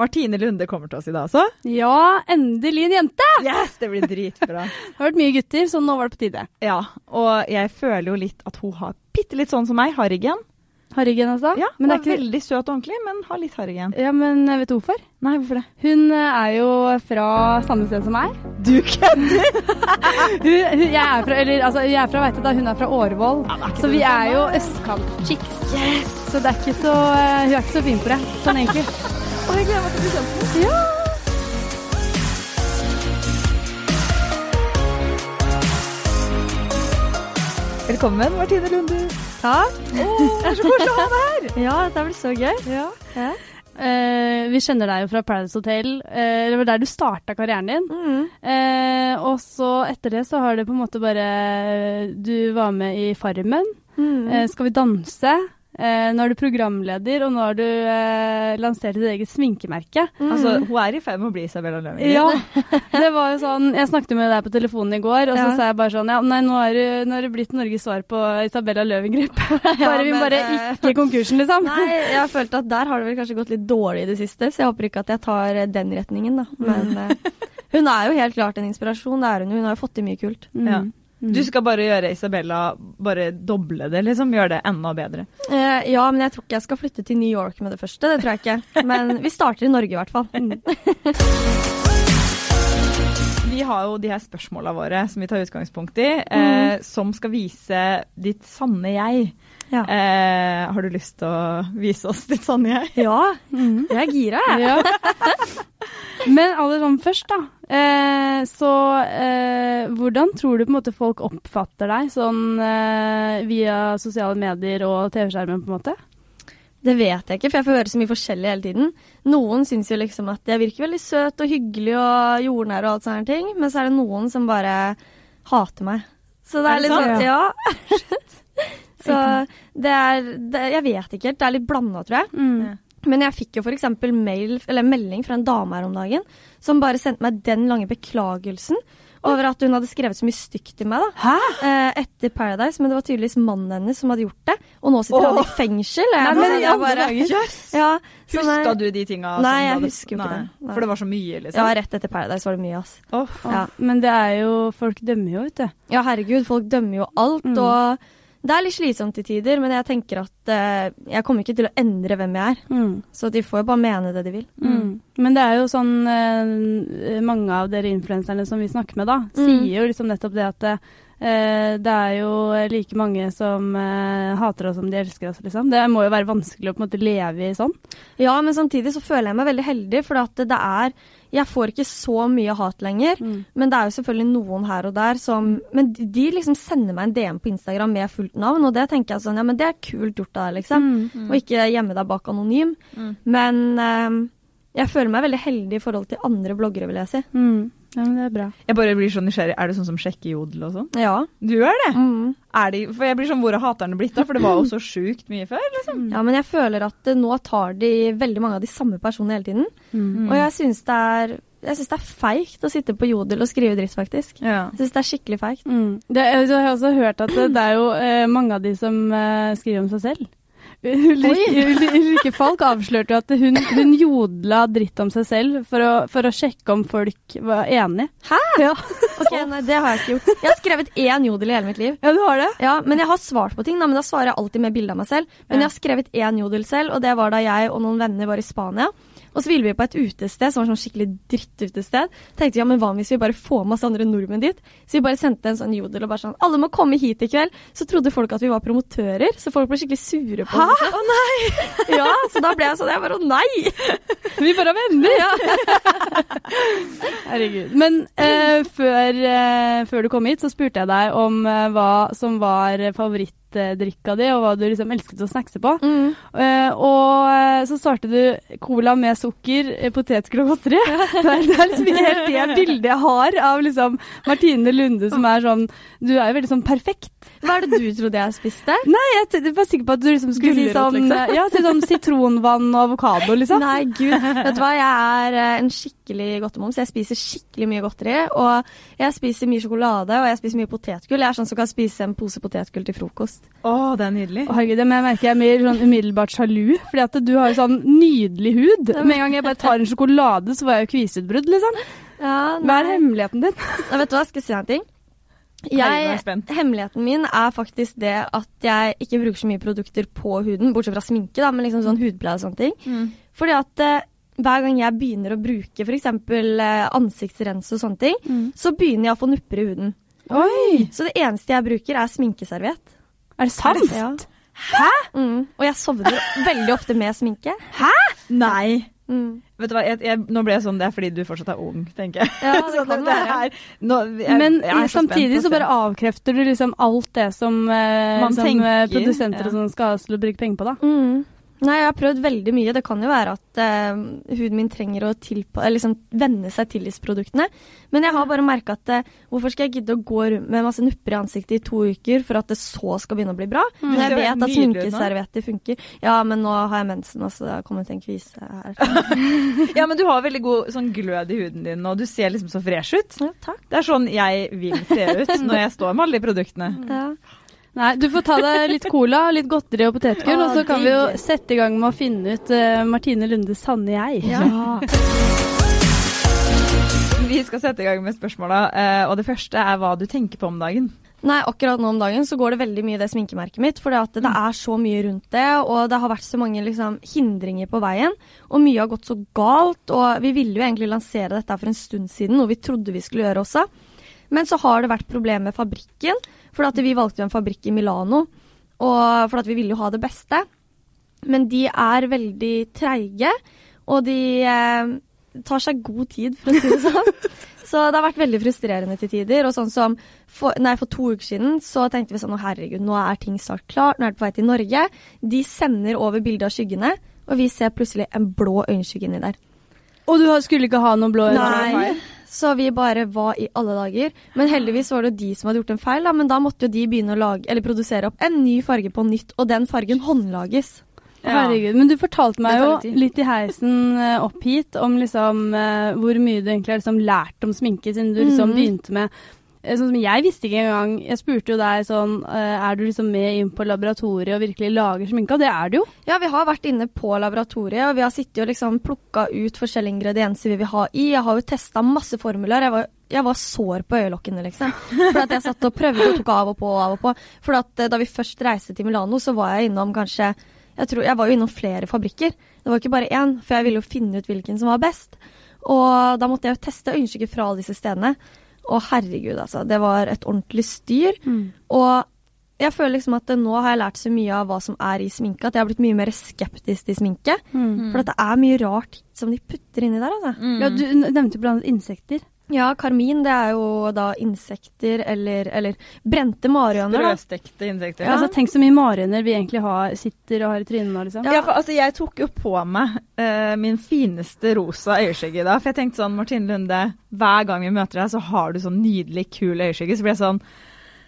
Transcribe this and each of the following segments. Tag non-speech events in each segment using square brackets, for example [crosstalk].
Martine Lunde kommer til oss i dag også. Ja, endelig en jente! Yes, det blir dritbra. [laughs] Det har vært mye gutter, så nå var det på tide. ja, og jeg føler jo litt at hun har bitte litt sånn som meg, harrygen. Harrygen, altså? Ja, det er ikke veldig søt og ordentlig, men har litt harrygen. Ja, men vet du hvorfor? Nei, hvorfor det? Hun eh, er jo fra samme sted som meg. Du kødder! [laughs] Hun, hun, jeg er fra, eller, altså, jeg er fra Veite, da. Hun er fra Årvoll. Ja, så vi er jo østkant-chicks. Så det er ikke så eh, Hun er ikke så fin på det, sånn egentlig. [laughs] Å, jeg gleder meg til å bli kjent med. Ja. Velkommen, Martine Lunde. Takk. Å, det er så koselig å ha deg her. [laughs] Ja, dette blir så gøy. Ja. Ja. Uh, vi kjenner deg jo fra Paradise Hotel. Uh, det var der du starta karrieren din. Mm. Uh, og så etter det så har det på en måte bare Du var med i Farmen. Mm. Skal vi danse? Eh, nå er du programleder, og nå har du eh, lansert ditt eget sminkemerke. Altså, hun er i ferd med å bli Isabella Lønning. Ja, [laughs] det var jo sånn Jeg snakket med deg på telefonen i går, og så sa jeg bare sånn Ja, nei, nå er, du, nå er det blitt Norges svar på Isabella Løvengrip. [laughs] Bare, vi men, bare eh, ikke konkursen, liksom. Nei, jeg har følt at der har det vel kanskje gått litt dårlig i det siste, så jeg håper ikke at jeg tar eh, den retningen, da. Men mm. [laughs] hun er jo helt klart en inspirasjon, det er hun jo. Hun har jo fått til mye kult. Ja. Du skal bare gjøre Isabella Bare doble det, liksom. Gjøre det enda bedre. Eh, ja, men jeg tror ikke jeg skal flytte til New York med det første, det tror jeg ikke. Men vi starter i Norge i hvert fall. [laughs] [laughs] Vi har jo de her spørsmåla våre som vi tar utgangspunkt i, eh, som skal vise ditt sanne jeg. Ja. Eh, har du lyst til å vise oss ditt sanne jeg? Ja, jeg er gira, jeg. Ja. [laughs] Men aller sånn først, da. Eh, så eh, hvordan tror du på en måte folk oppfatter deg sånn eh, via sosiale medier og TV-skjermen, på en måte? Det vet jeg ikke, for jeg får høre så mye forskjellig hele tiden. Noen syns jo liksom at jeg virker veldig søt og hyggelig og jordnær og alt sånne ting, men så er det noen som bare hater meg. Så det Er er, det litt sånn Ja. [laughs] så det er det, Jeg vet ikke helt. Det er litt blanda, tror jeg. Mm. Men jeg fikk jo f.eks. mail, eller melding fra en dame her om dagen som bare sendte meg den lange beklagelsen over at hun hadde skrevet så mye stygt til meg da, Hæ? eh, etter Paradise. Men det var tydeligvis mannen hennes som hadde gjort det, og nå sitter han i fengsel. Jeg, Nei, men jeg i bare- yes. Ja, Huska du de tinga? Nei, jeg hadde- husker jo ikke Nei, det. Nei. For det var så mye, liksom? Ja, rett etter Paradise var det mye, ass. Oh, Ja. Men det er jo Folk dømmer jo, vet du. Ja, herregud, folk dømmer jo alt, Mm. og det er litt slitsomt til tider, men jeg tenker at eh, jeg kommer ikke til å endre hvem jeg er. Mm. Så de får jo bare mene det de vil. Mm. Men det er jo sånn eh, Mange av dere influenserne som vi snakker med, da, sier jo liksom nettopp det at eh, det er jo like mange som eh, hater oss som de elsker oss, liksom. Det må jo være vanskelig å på en måte leve i sånn. Ja, men samtidig så føler jeg meg veldig heldig, for at det er Jeg får ikke så mye hat lenger, Mm. men det er jo selvfølgelig noen her og der som Men de- de liksom sender meg en DM på Instagram med fullt navn, og det tenker jeg sånn Ja, men det er kult gjort av deg, liksom. Mm. Og ikke gjemme deg bak anonym. Mm. Men eh, jeg føler meg veldig heldig i forhold til andre bloggere, vil jeg si. Mm. Ja, men det er bra. Jeg bare blir så nysgjerrig. Er det sånn som sjekker jodel og sånn? Ja. Du er det? Mm. Er de, for jeg blir sånn, Hvor har haterne blitt da? For det var jo så sjukt mye før. liksom. Ja, men jeg føler at eh, nå tar de veldig mange av de samme personene hele tiden. Mm. Og jeg syns det er jeg synes det er feigt å sitte på Jodel og skrive dritt, faktisk. Ja. Jeg syns det er skikkelig feigt. Mm. Jeg har også hørt at det, det er jo eh, mange av de som eh, skriver om seg selv. Ulrikke, Ul- Ulrikke Falk avslørte jo at hun, hun jodla dritt om seg selv for å, for å sjekke om folk var enige. Hæ? Ja. Ok, nei, det har jeg ikke gjort. Jeg har skrevet én Jodel i hele mitt liv. ja, du har det? Ja, Men jeg har svart på ting, da, men da svarer jeg alltid med bilde av meg selv. Men jeg har skrevet én Jodel selv, og det var da jeg og noen venner var i Spania. Og så ville vi på et utested som var sånn skikkelig drittutested. Tenkte vi, ja, men hva hvis vi bare får masse andre nordmenn dit? Så vi bare sendte en sånn jodel og bare sånn Alle må komme hit i kveld. Så trodde folk at vi var promotører, så folk ble skikkelig sure på oss. Å nei! [laughs] ja, så da ble jeg sånn Jeg bare å nei! [laughs] Vi bare er venner! [laughs] Herregud. Men eh, før, eh, før du kom hit, så spurte jeg deg om eh, hva som var favorittdrikka di, og hva du liksom elsket å snackse på. Mm. Uh, og eh, så svarte du cola med sukker, eh, potetgull og godteri. [laughs] det, er, det er liksom ikke helt det bildet jeg har av liksom Martine Lunde som er sånn Du er jo veldig sånn perfekt. Hva er det du trodde jeg spiste? [laughs] Nei, jeg var sikker på at du liksom skulle si sånn liksom. Ja, si sånn sitronvann og avokado, liksom. Nei, gud. Vet du hva, jeg er en skikkelig godtemoms. Jeg spiser skikkelig mye godteri. Og jeg spiser mye sjokolade, og jeg spiser mye potetgull. Jeg er sånn som kan spise en pose potetgull til frokost. Å, det er nydelig. Oh, herregud, men jeg merker jeg er mer sånn umiddelbart sjalu, fordi at du har jo sånn nydelig hud. Med en gang jeg bare tar en sjokolade, så får jeg jo kviseutbrudd, liksom. Ja, Hva er hemmeligheten din? Nei, vet du hva, skal jeg si en ting? Jeg hemmeligheten min er faktisk det at jeg ikke bruker så mye produkter på huden, bortsett fra sminke, da, men liksom sånn hudpleie og sånne ting. Mm. Fordi at eh, hver gang jeg begynner å bruke f.eks. Eh, ansiktsrense og sånne ting, så begynner jeg å få nupper i huden. Oi! Så det eneste jeg bruker, er sminkeserviett. Er det sant? Ja. Hæ? Mm. Og jeg sovner veldig ofte med sminke. Hæ?! Nei. Mm. Vet du hva, jeg, jeg, nå ble jeg sånn, det er fordi du fortsatt er ung, tenker jeg. Ja, det [laughs] Så kan det være. er- nå, jeg, Men jeg er så samtidig så bare avkrefter du liksom alt det som, eh, Man som eh, produsenter ja. og sånn skal ha oss til å bruke penger på, da. Mm. Nei, jeg har prøvd veldig mye. Det kan jo være at eh, huden min trenger å liksom venne seg til disse produktene. Men jeg har bare merka at eh, hvorfor skal jeg gidde å gå rundt med masse nupper i ansiktet i to uker for at det så skal begynne å bli bra? Når Det jeg vet at sminkeservietter funker. Ja, men nå har jeg mensen, og så det har kommet en kvise her. [laughs] Ja, men du har veldig god sånn glød i huden din, og du ser liksom så fresh ut. Ja, takk. Det er sånn jeg vil se ut når jeg står med alle de produktene. Ja. Nei, du får ta deg litt cola, litt godteri og potetgull, Å, og så kan vi jo sette i gang med å finne ut uh, Martine Lundes sanne jeg. Ja. [laughs] Vi skal sette i gang med spørsmåla, uh, og det første er hva du tenker på om dagen. Nei, akkurat nå om dagen så går det veldig mye i det sminkemerket mitt. For det er så mye rundt det, og det har vært så mange liksom, hindringer på veien. Og mye har gått så galt. Og vi ville jo egentlig lansere dette for en stund siden, noe vi trodde vi skulle gjøre også. Men så har det vært problemer med fabrikken, for at vi valgte jo en fabrikk i Milano. Og for at vi ville jo ha det beste. Men de er veldig treige, og de eh, tar seg god tid, for å si det sånn. [laughs] Så det har vært veldig frustrerende til tider. Og sånn som for, nei, for to uker siden så tenkte vi sånn å herregud, nå er ting snart klart, nå er det på vei til Norge. De sender over bildet av skyggene, og vi ser plutselig en blå øyenskygge inni der. Og du skulle ikke ha noen blå øyne? Nei. Så vi bare hva i alle dager? Men heldigvis var det de som hadde gjort en feil, da. Men da måtte jo de begynne å lage, eller produsere opp en ny farge på nytt, og den fargen håndlages. Ja. Herregud. Men du fortalte meg jo litt i heisen eh, opp hit om liksom eh, hvor mye du egentlig har liksom lært om sminke siden du liksom Mhm. begynte med Sånn som Jeg visste ikke engang Jeg spurte jo deg sånn eh, Er du liksom med inn på laboratoriet og virkelig lager sminke? Og det er du jo. Ja, vi har vært inne på laboratoriet, og vi har sittet og liksom plukka ut forskjellige ingredienser vi vil ha i. Jeg har jo testa masse formler. Jeg var, jeg var sår på øyelokkene, liksom. For at jeg satt og prøvde og tok av og på og av og på. For at eh, da vi først reiste til Milano, så var jeg innom kanskje jeg, tror, jeg var jo innom flere fabrikker. Det var ikke bare én, for jeg ville jo finne ut hvilken som var best. Og da måtte jeg jo teste øyenskygger fra alle disse stedene. Og herregud, altså. Det var et ordentlig styr. Og jeg føler liksom at nå har jeg lært så mye av hva som er i sminke, at jeg har blitt mye mer skeptisk til sminke. For at det er mye rart som de putter inni der, altså. Mm. Ja, du nevnte blant annet insekter. Ja, karmin det er jo da insekter eller, eller brente marihøner. Sprøstekte insekter. Altså, tenk så mye marihøner vi egentlig har, sitter og har i trynet nå, liksom. Ja, for, altså, jeg tok jo på meg uh, min fineste rosa øyeskygge da. For jeg tenkte sånn, Martine Lunde, hver gang vi møter deg, så har du sånn nydelig, kul øyeskygge. Så ble jeg sånn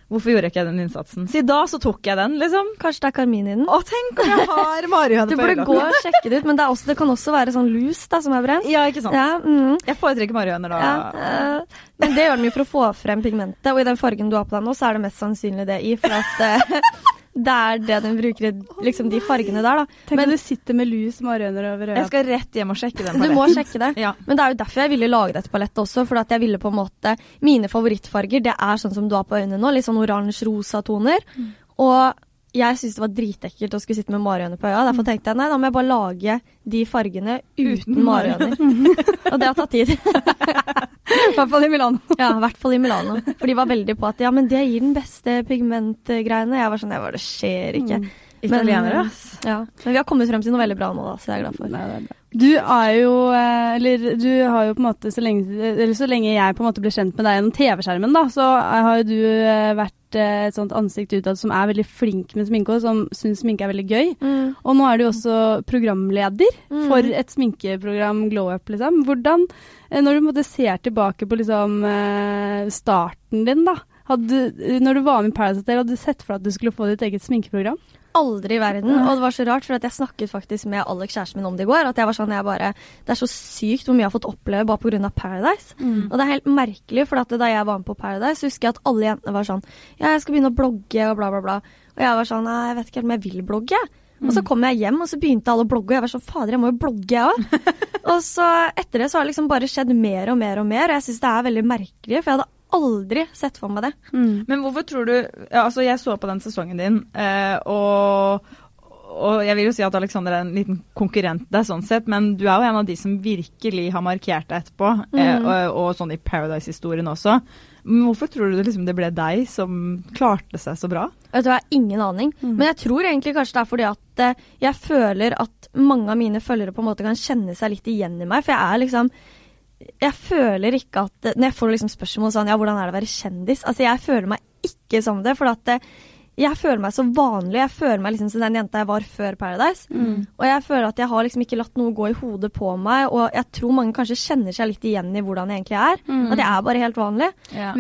Hvorfor gjorde jeg ikke den innsatsen? Siden da så tok jeg den, liksom. Kanskje det er karmin i den. Å, tenk om jeg har marihøne [laughs] Du burde gå og sjekke det ut, men det, er også, det kan også være sånn lus da, som er brent. Ja, ikke sant. Ja, mm, Jeg foretrekker marihøner da. ja, eh, men det gjør de jo for å få frem pigmentet, og i den fargen du har på deg nå, så er det mest sannsynlig det i, for at eh, det er det den bruker, liksom de fargene der, da. Tenk Men du sitter med lus marihøner over øya. Jeg skal rett hjem og sjekke den du må sjekke det. Ja. Men det er jo derfor jeg ville lage dette palettet også. For at jeg ville på en måte Mine favorittfarger det er sånn som du har på øynene nå. Litt sånn oransje-rosa toner. Og jeg syntes det var dritekkelt å skulle sitte med marihøner på øya. Derfor tenkte jeg nei, da må jeg bare lage de fargene uten, Uten marihøner. [laughs] og det har tatt tid. I hvert fall i Milano. [laughs] ja, i hvert fall i Milano. For de var veldig på at ja, men det gir den beste pigmentgreiene. Jeg var sånn, jeg var, det skjer ikke. Italienere, Men. Ja, men vi har kommet frem til noe veldig bra nå, da, så det er jeg glad for. Du er jo eh, Eller du har jo på en måte så lenge, eller så lenge jeg på en måte ble kjent med deg gjennom TV-skjermen, da, så har jo du eh, vært eh, et sånt ansikt utad som er veldig flink med sminke, og som syns sminke er veldig gøy. Mm. Og nå er du også programleder Mm. for et sminkeprogram, Glow Up, liksom. Hvordan, når du på en måte ser tilbake på liksom starten din, da. Hadde, når du var med i Paradise Hotel, hadde du sett for deg at du skulle få ditt eget sminkeprogram? Aldri i verden. Og det var så rart, for at jeg snakket faktisk med Alex, kjæresten min, om det i går. At jeg var sånn, jeg bare Det er så sykt hvor mye jeg har fått oppleve bare pga. Paradise. Mm. Og det er helt merkelig, for da jeg var med på Paradise, husker jeg at alle jentene var sånn Ja, jeg skal begynne å blogge, og bla, bla, bla. Og jeg var sånn Nei, jeg vet ikke helt om jeg vil blogge. Og så kom jeg hjem, og så begynte alle å blogge, og jeg var sånn Fader, jeg må jo blogge, jeg òg. [laughs] og så etter det så har det liksom bare skjedd mer og mer og mer, og jeg syns det er veldig merkelig, for jeg hadde aldri sett for meg det. Mm. Men hvorfor tror du ja, Altså, jeg så på den sesongen din, eh, og, og jeg vil jo si at Alexander er en liten konkurrent deg sånn sett, men du er jo en av de som virkelig har markert deg etterpå, eh, Mm. og, og sånn i Paradise-historien også. Men hvorfor tror du det, liksom, det ble deg som klarte seg så bra? Vet du hva, ingen aning. Mm. Men jeg tror egentlig kanskje det er fordi at eh, jeg føler at mange av mine følgere på en måte kan kjenne seg litt igjen i meg. For jeg er liksom Jeg føler ikke at Når jeg får liksom spørsmål sånn Ja, hvordan er det å være kjendis? Altså, jeg føler meg ikke som det. For at jeg føler meg så vanlig. Jeg føler meg liksom som den jenta jeg var før Paradise. Mm. Og jeg føler at jeg har liksom ikke latt noe gå i hodet på meg. Og jeg tror mange kanskje kjenner seg litt igjen i hvordan jeg egentlig er. Mm. At jeg er bare helt vanlig.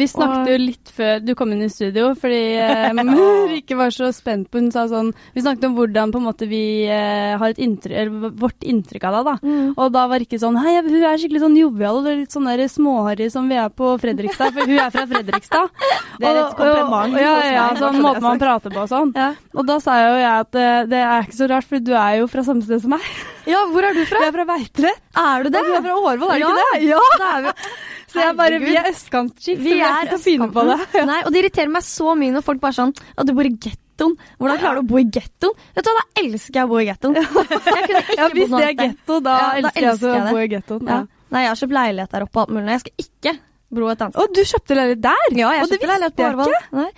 Vi snakket jo litt før du kom inn i studio, fordi [laughs] eh, [laughs] Rikke var så spent på Hun sa sånn Vi snakket om hvordan på en måte vi eh, har et inntrykk Eller vårt inntrykk av deg, da. Mm. Og da var Rikke sånn Hei, hun er skikkelig sånn jovial og litt sånn der småharry som vi er på Fredrikstad, for hun er fra Fredrikstad. [laughs] Det er et Og- og, og- Ja, ja, sånn er man sagt. Prater på og sånn. Ja. Og da sa jo jeg at eh, det er ikke så rart, for du er jo fra samme sted som meg. ja, hvor er du fra? [laughs] Du er fra Veitvet. Er du det? Og du er fra Årvoll, er du Ja, ikke det? Ja! Da er vi [laughs] Så jeg bare, vi er østkantskift, Vi vi er er ikke så fine på det. Ja. [laughs] Nei, og det irriterer meg så mye når folk bare sånn At du bor i gettoen. Hvordan klarer du å bo i gettoen? Vet du hva, da elsker jeg å bo i gettoen. Jeg Ja, hvis det er getto, da, Ja, da elsker jeg jeg å bo i gettoen. Ja. Nei, jeg har kjøpt leilighet der oppe og alt mulig. Jeg skal ikke bo et annet sted. Å, du kjøpte leilighet der? Ja, jeg og kjøpte leilighet på Årvoll. Nei,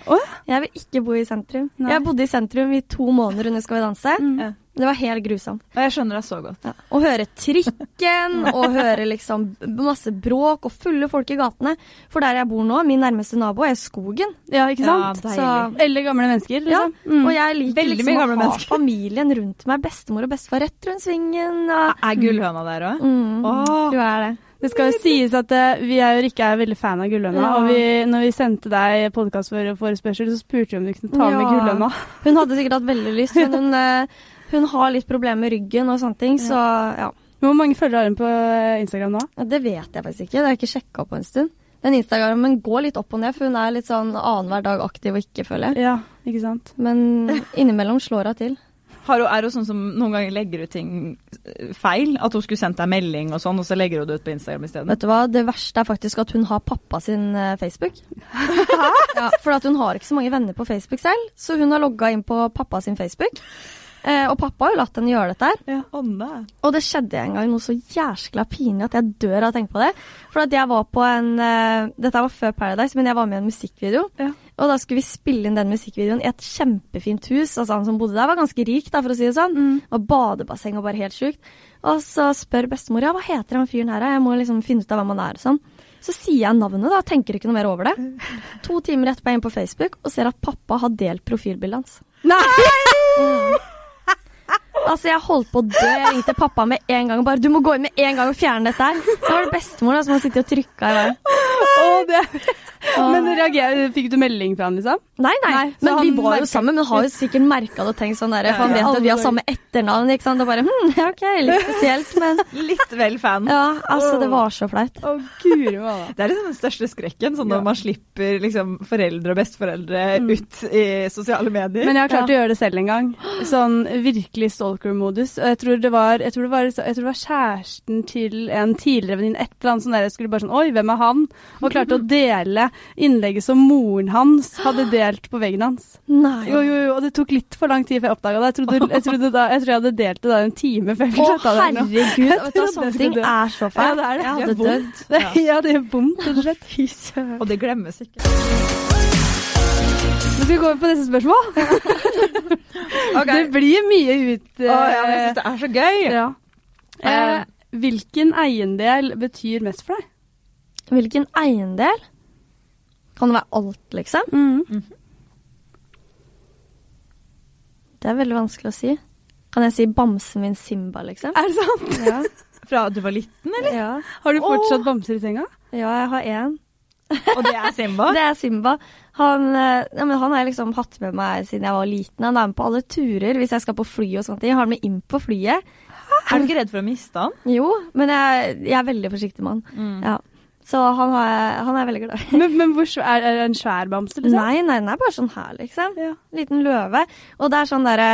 jeg vil ikke bo i sentrum. Nei. Jeg bodde i sentrum i to måneder under Skal vi danse. Mm. Det var helt grusomt. Og jeg skjønner deg så godt. Ja. Å høre trikken, [laughs] og høre liksom masse bråk og fulle folk i gatene. For der jeg bor nå, min nærmeste nabo er skogen. Ja, ikke sant? Ja, Så Eller gamle mennesker, Ja, liksom. Mm. Og jeg liker Veldig liksom å ha mennesker. [laughs] familien rundt meg. Bestemor og bestefar rett rundt svingen. Og, Er gullhøna der òg? mm, Åh. Du er det. Det skal jo sies at uh, vi er jo ikke er veldig fan av Gullønna, Ja. og vi, når vi sendte deg podkastforespørsel, så spurte vi om du kunne ta med Ja. Gullønna. [laughs] Hun hadde sikkert hatt veldig lyst, men hun, uh, hun har litt problemer med ryggen og sånne ting, så ja. Hvor mange følgere har hun på eh, Instagram nå? ja. Det vet jeg faktisk ikke. Det har jeg ikke sjekka på en stund. Den Instagramen går litt opp og ned, for hun er litt sånn annenhver dag aktiv og ikke, føler jeg. Ja, ikke sant? Men innimellom slår hun til. Har er hun sånn som noen ganger legger ut ting eh, feil? At hun skulle sendt deg melding og sånn, og så legger hun det ut på Instagram isteden? Vet du hva, Det verste er faktisk at hun har pappa sin Facebook. Hæ? [laughs] ja, for at hun har ikke så mange venner på Facebook selv, så hun har logga inn på pappa sin Facebook. Eh, og pappa har jo latt henne gjøre dette her. Ja, Anne. Og det skjedde en gang noe så jæskla pinlig at jeg dør av å tenke på det. For at jeg var på en eh, Dette var før Paradise, men jeg var med i en musikkvideo. Ja. Og da skulle vi spille inn den musikkvideoen i et kjempefint hus. Altså Han som bodde der, var ganske rik, da, for å si det sånn. Mm. Og badebasseng og bare helt sjukt. Og så spør bestemor ja, hva heter han fyren her, jeg må liksom finne ut av hvem han er. og sånn. Så sier jeg navnet, da, tenker ikke noe mer over det. [laughs] To timer etterpå er jeg inne på Facebook og ser at pappa har delt profilbildet hans. Nei! Altså, jeg holdt på å dø. Jeg ringte pappa med en gang og bare 'Du må gå inn med en gang og fjerne dette her'. Da var det bestemor da, som har sittet og trykka i vei. Oh, det. Men reagerer, fikk du melding fra han, liksom? Nei, nei, Nei, men vi var var jo sammen. Men har jo sikkert merka det og tenkt sånn der, for han Ja, vet ja. at vi har samme etternavn. ikke sant? Og bare hm, OK, litt [laughs] spesielt, men Litt vel fan. Ja, altså, det var så flaut. Å, guri malla. Det er liksom den største skrekken, sånn når Ja. man slipper liksom foreldre og besteforeldre Mm. ut i sosiale medier. Men jeg har klart å gjøre det selv en gang. Sånn virkelig stalker-modus. Og jeg tror det var, jeg tror var, jeg tror det var kjæresten til en tidligere venninne. Et eller annet sånn der. Jeg skulle bare sånn Oi, hvem er han? Og klarte å dele innlegget som moren hans hadde delt på veggen hans. Nei. Jo, jo, jo, og det tok litt for lang tid før jeg oppdaga det. Jeg, trodde, jeg, trodde da, jeg tror jeg hadde delt det da en time før jeg Å, sletta det. noe. herregud. Vet du sånne ting dø. er så Ja, det er det. Jeg hadde dødd. Det, ja, det gjør [laughs] vondt, rett og slett. Fy søren. Og det glemmes ikke. Nå skal vi gå over på neste spørsmål. [laughs] Det blir mye ut... Å, ja, jeg syns det er så gøy. Ja. Uh, hvilken eiendel betyr mest for deg? Hvilken eiendel? Kan det være alt, liksom? Mm. Det er veldig vanskelig å si. Kan jeg si bamsen min Simba, liksom? Er det sant? Ja. Fra du var liten, eller? ja. Har du fortsatt bamser i senga? ja, jeg har én. Og det er Simba? [laughs] Det er Simba. Han, eh, ja, men han har jeg liksom hatt med meg siden jeg var liten. Han er med på alle turer hvis jeg skal på fly og sånne ting. Jeg har han med inn på flyet. Er du ikke redd for å miste han? Jo, men jeg, jeg er veldig forsiktig med han. Mm. Ja. Så han, har han er veldig glad i. Men, men hvor er det en svær bamse, liksom? Nei, nei, den er bare sånn her, liksom. Ja. Liten løve. Og det er sånn derre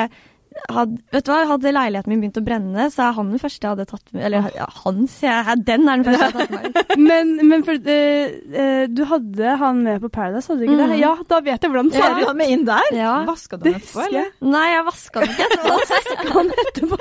had, vet du hva, Hadde leiligheten min begynt å brenne, så er han den første jeg hadde tatt med Eller ja, han, sier jeg. Den er den første jeg har tatt med. [laughs] Men, men for, uh, uh, du hadde han med på Paradise, hadde du ikke det? Mhm. Ja, da vet jeg hvordan det ser ut. han med inn der? Ja. Vaska du den han etterpå, eller? Nei, jeg vaska den ikke. Så vaska han etterpå.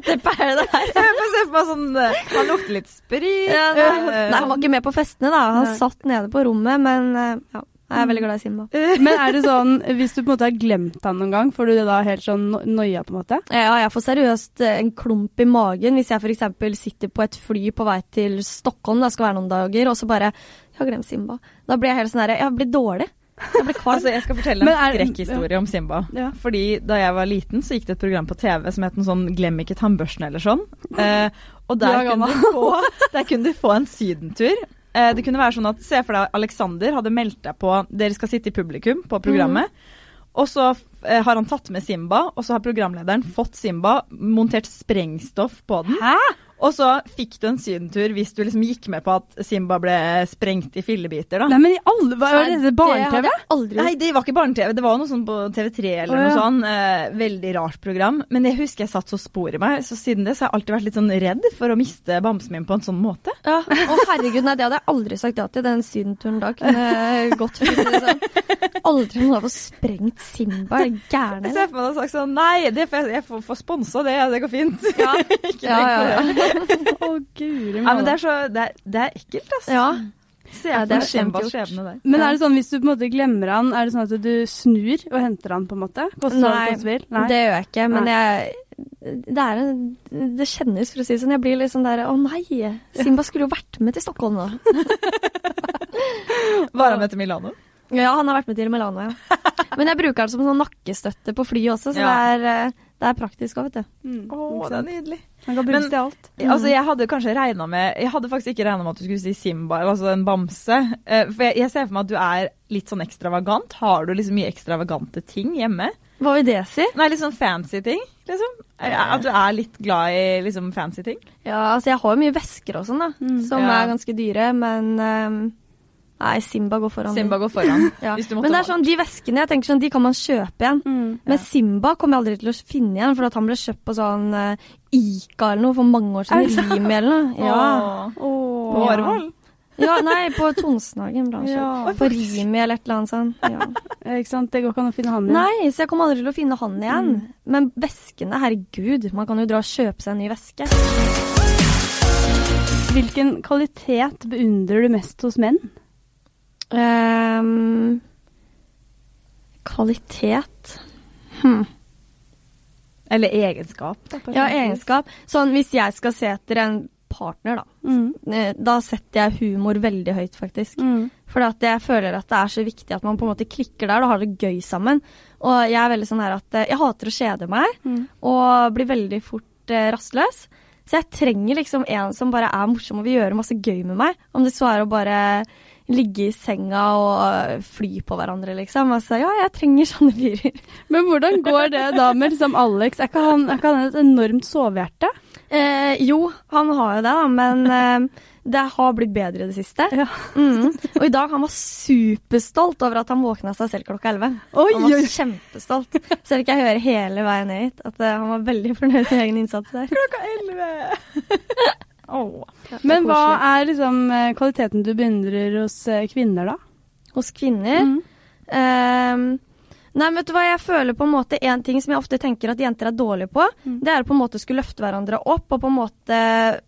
Etter Paradise. Jeg får se for meg sånn eh, Han lukter litt sprit. Ja, nei, nei, han var ikke med på festene, da. Han Nei. satt nede på rommet, men ja. Jeg er veldig glad i Simba. Men er det sånn, hvis du på en måte har glemt han noen gang, får du det da helt sånn no- noia, på en måte? Ja, jeg får seriøst eh, en klump i magen hvis jeg f.eks. sitter på et fly på vei til Stockholm, det skal være noen dager, og så bare Jeg har glemt Simba. Da blir jeg helt sånn herre Jeg blir dårlig. Jeg blir kvalm. [laughs] Altså, jeg skal fortelle en er- skrekkhistorie om Simba. Ja. Fordi da jeg var liten, så gikk det et program på TV som het noe sånn 'Glem ikke tannbørsten' eller sånn. [laughs] Eh, og der er kunne, du få, [laughs] der kunne du få en sydentur. Eh, det kunne være sånn at Se for deg Alexander hadde meldt deg på Dere skal sitte i publikum på programmet. Og så eh, har han tatt med Simba, og så har programlederen fått Simba, montert sprengstoff på den. Hæ? Og så fikk du en sydentur hvis du liksom gikk med på at Simba ble sprengt i fillebiter, da. Nei, men i alle var det? Det Barne-TV? Nei, det var ikke barne-TV. Det var noe sånn på TV3 eller ja. noe sånn. Eh, veldig rart program. Men jeg husker jeg satt så spor i meg, så siden det så har jeg alltid vært litt sånn redd for å miste bamsen min på en sånn måte. Ja. Å herregud, nei, det hadde jeg aldri sagt ja til. Den sydenturen da kunne jeg gått for å sånn. Aldri noen har fått sprengt Simba. Er du gæren, Jeg ser for meg har sagt sånn Nei, det får jeg, jeg får, får sponsa det, det går fint. Ja. [laughs] ikke Ja, ja, ja. [laughs] Å, guri malla. men det er så Det er, det er ekkelt, altså. ja. Se Ja, for det er meg Simbas skjebne der. Men er det sånn hvis du på en måte glemmer han, er det sånn at du snur og henter han, på en måte? Nei. Nei. Det gjør jeg ikke, men jeg det, er en, det kjennes, for å si det sånn. Jeg blir litt sånn der Å nei, Simba skulle jo vært med til Stockholm nå. [laughs] Var han med til Milano? Ja, han har vært med til Milano, ja. Men jeg bruker den som sånn nakkestøtte på flyet også, så Ja. det, er, eh, det er praktisk òg, vet du. Mm, Å, det er nydelig. Han kan brukes til alt. Altså, jeg hadde kanskje regna med Jeg hadde faktisk ikke regna med at du skulle si Simba, altså en bamse. Eh, For jeg, jeg ser for meg at du er litt sånn ekstravagant. Har du liksom mye ekstravagante ting hjemme? Hva vil det si? Nei, litt sånn fancy ting, liksom? Er- At du er litt glad i liksom fancy ting? Ja, altså jeg har jo mye vesker og sånn, da, Mm. som Ja. er ganske dyre, men ehm, Nei, Simba går foran. Simba går foran. [laughs] Ja. Hvis du måtte Men det er sånn, de veskene jeg tenker sånn, de kan man kjøpe igjen. Mm. Men Simba kommer jeg aldri til å finne igjen, for at han ble kjøpt på sånn uh, Ica eller noe for mange år siden. Rimi eller noe. Ja. Åh. Åh. På Årvoll? ja, nei, på Tonsenhagen kjøpt. Ja. På Rimi eller et eller annet sånt. [laughs] Ja. Ikke sant? Det går ikke an å finne han igjen. Nei, så jeg kommer aldri til å finne han igjen. Men veskene, herregud, man kan jo dra og kjøpe seg en ny veske. Hvilken kvalitet beundrer du mest hos menn? Ehm, kvalitet hm. Eller egenskap. Da, Ja, egenskap. Sånn hvis jeg skal se etter en partner, da. Mm. eh, Da setter jeg humor veldig høyt, faktisk. Mm. For jeg føler at det er så viktig at man på en måte klikker der og har det gøy sammen. Og jeg er veldig sånn her at eh, jeg hater å kjede meg Mm. og blir veldig fort eh, rastløs. Så jeg trenger liksom en som bare er morsom og vil gjøre masse gøy med meg. Om det så er å bare ligge i senga og eh, fly på hverandre, liksom. Altså, ja, jeg trenger sånne fyrer. [laughs] Men hvordan går det da med liksom Alex? Er ikke han, er ikke han et enormt sovehjerte? Eh, jo, han har jo det, da, men [laughs] eh, det har blitt bedre i det siste. Ja. Mm. Og i dag han var superstolt over at han våkna seg selv klokka 11. Han var oi. kjempestolt. Så ikke jeg høre hele veien ned hit, at eh, han var veldig fornøyd med egen innsats der. Klokka elleve! [laughs] Er Men hva er liksom eh, kvaliteten du beundrer hos eh, kvinner, da? Hos kvinner Mm. Ehm, Nei, vet du hva, jeg føler på en måte En ting som jeg ofte tenker at jenter er dårlige på, Mm. det er å på en måte skulle løfte hverandre opp og på en måte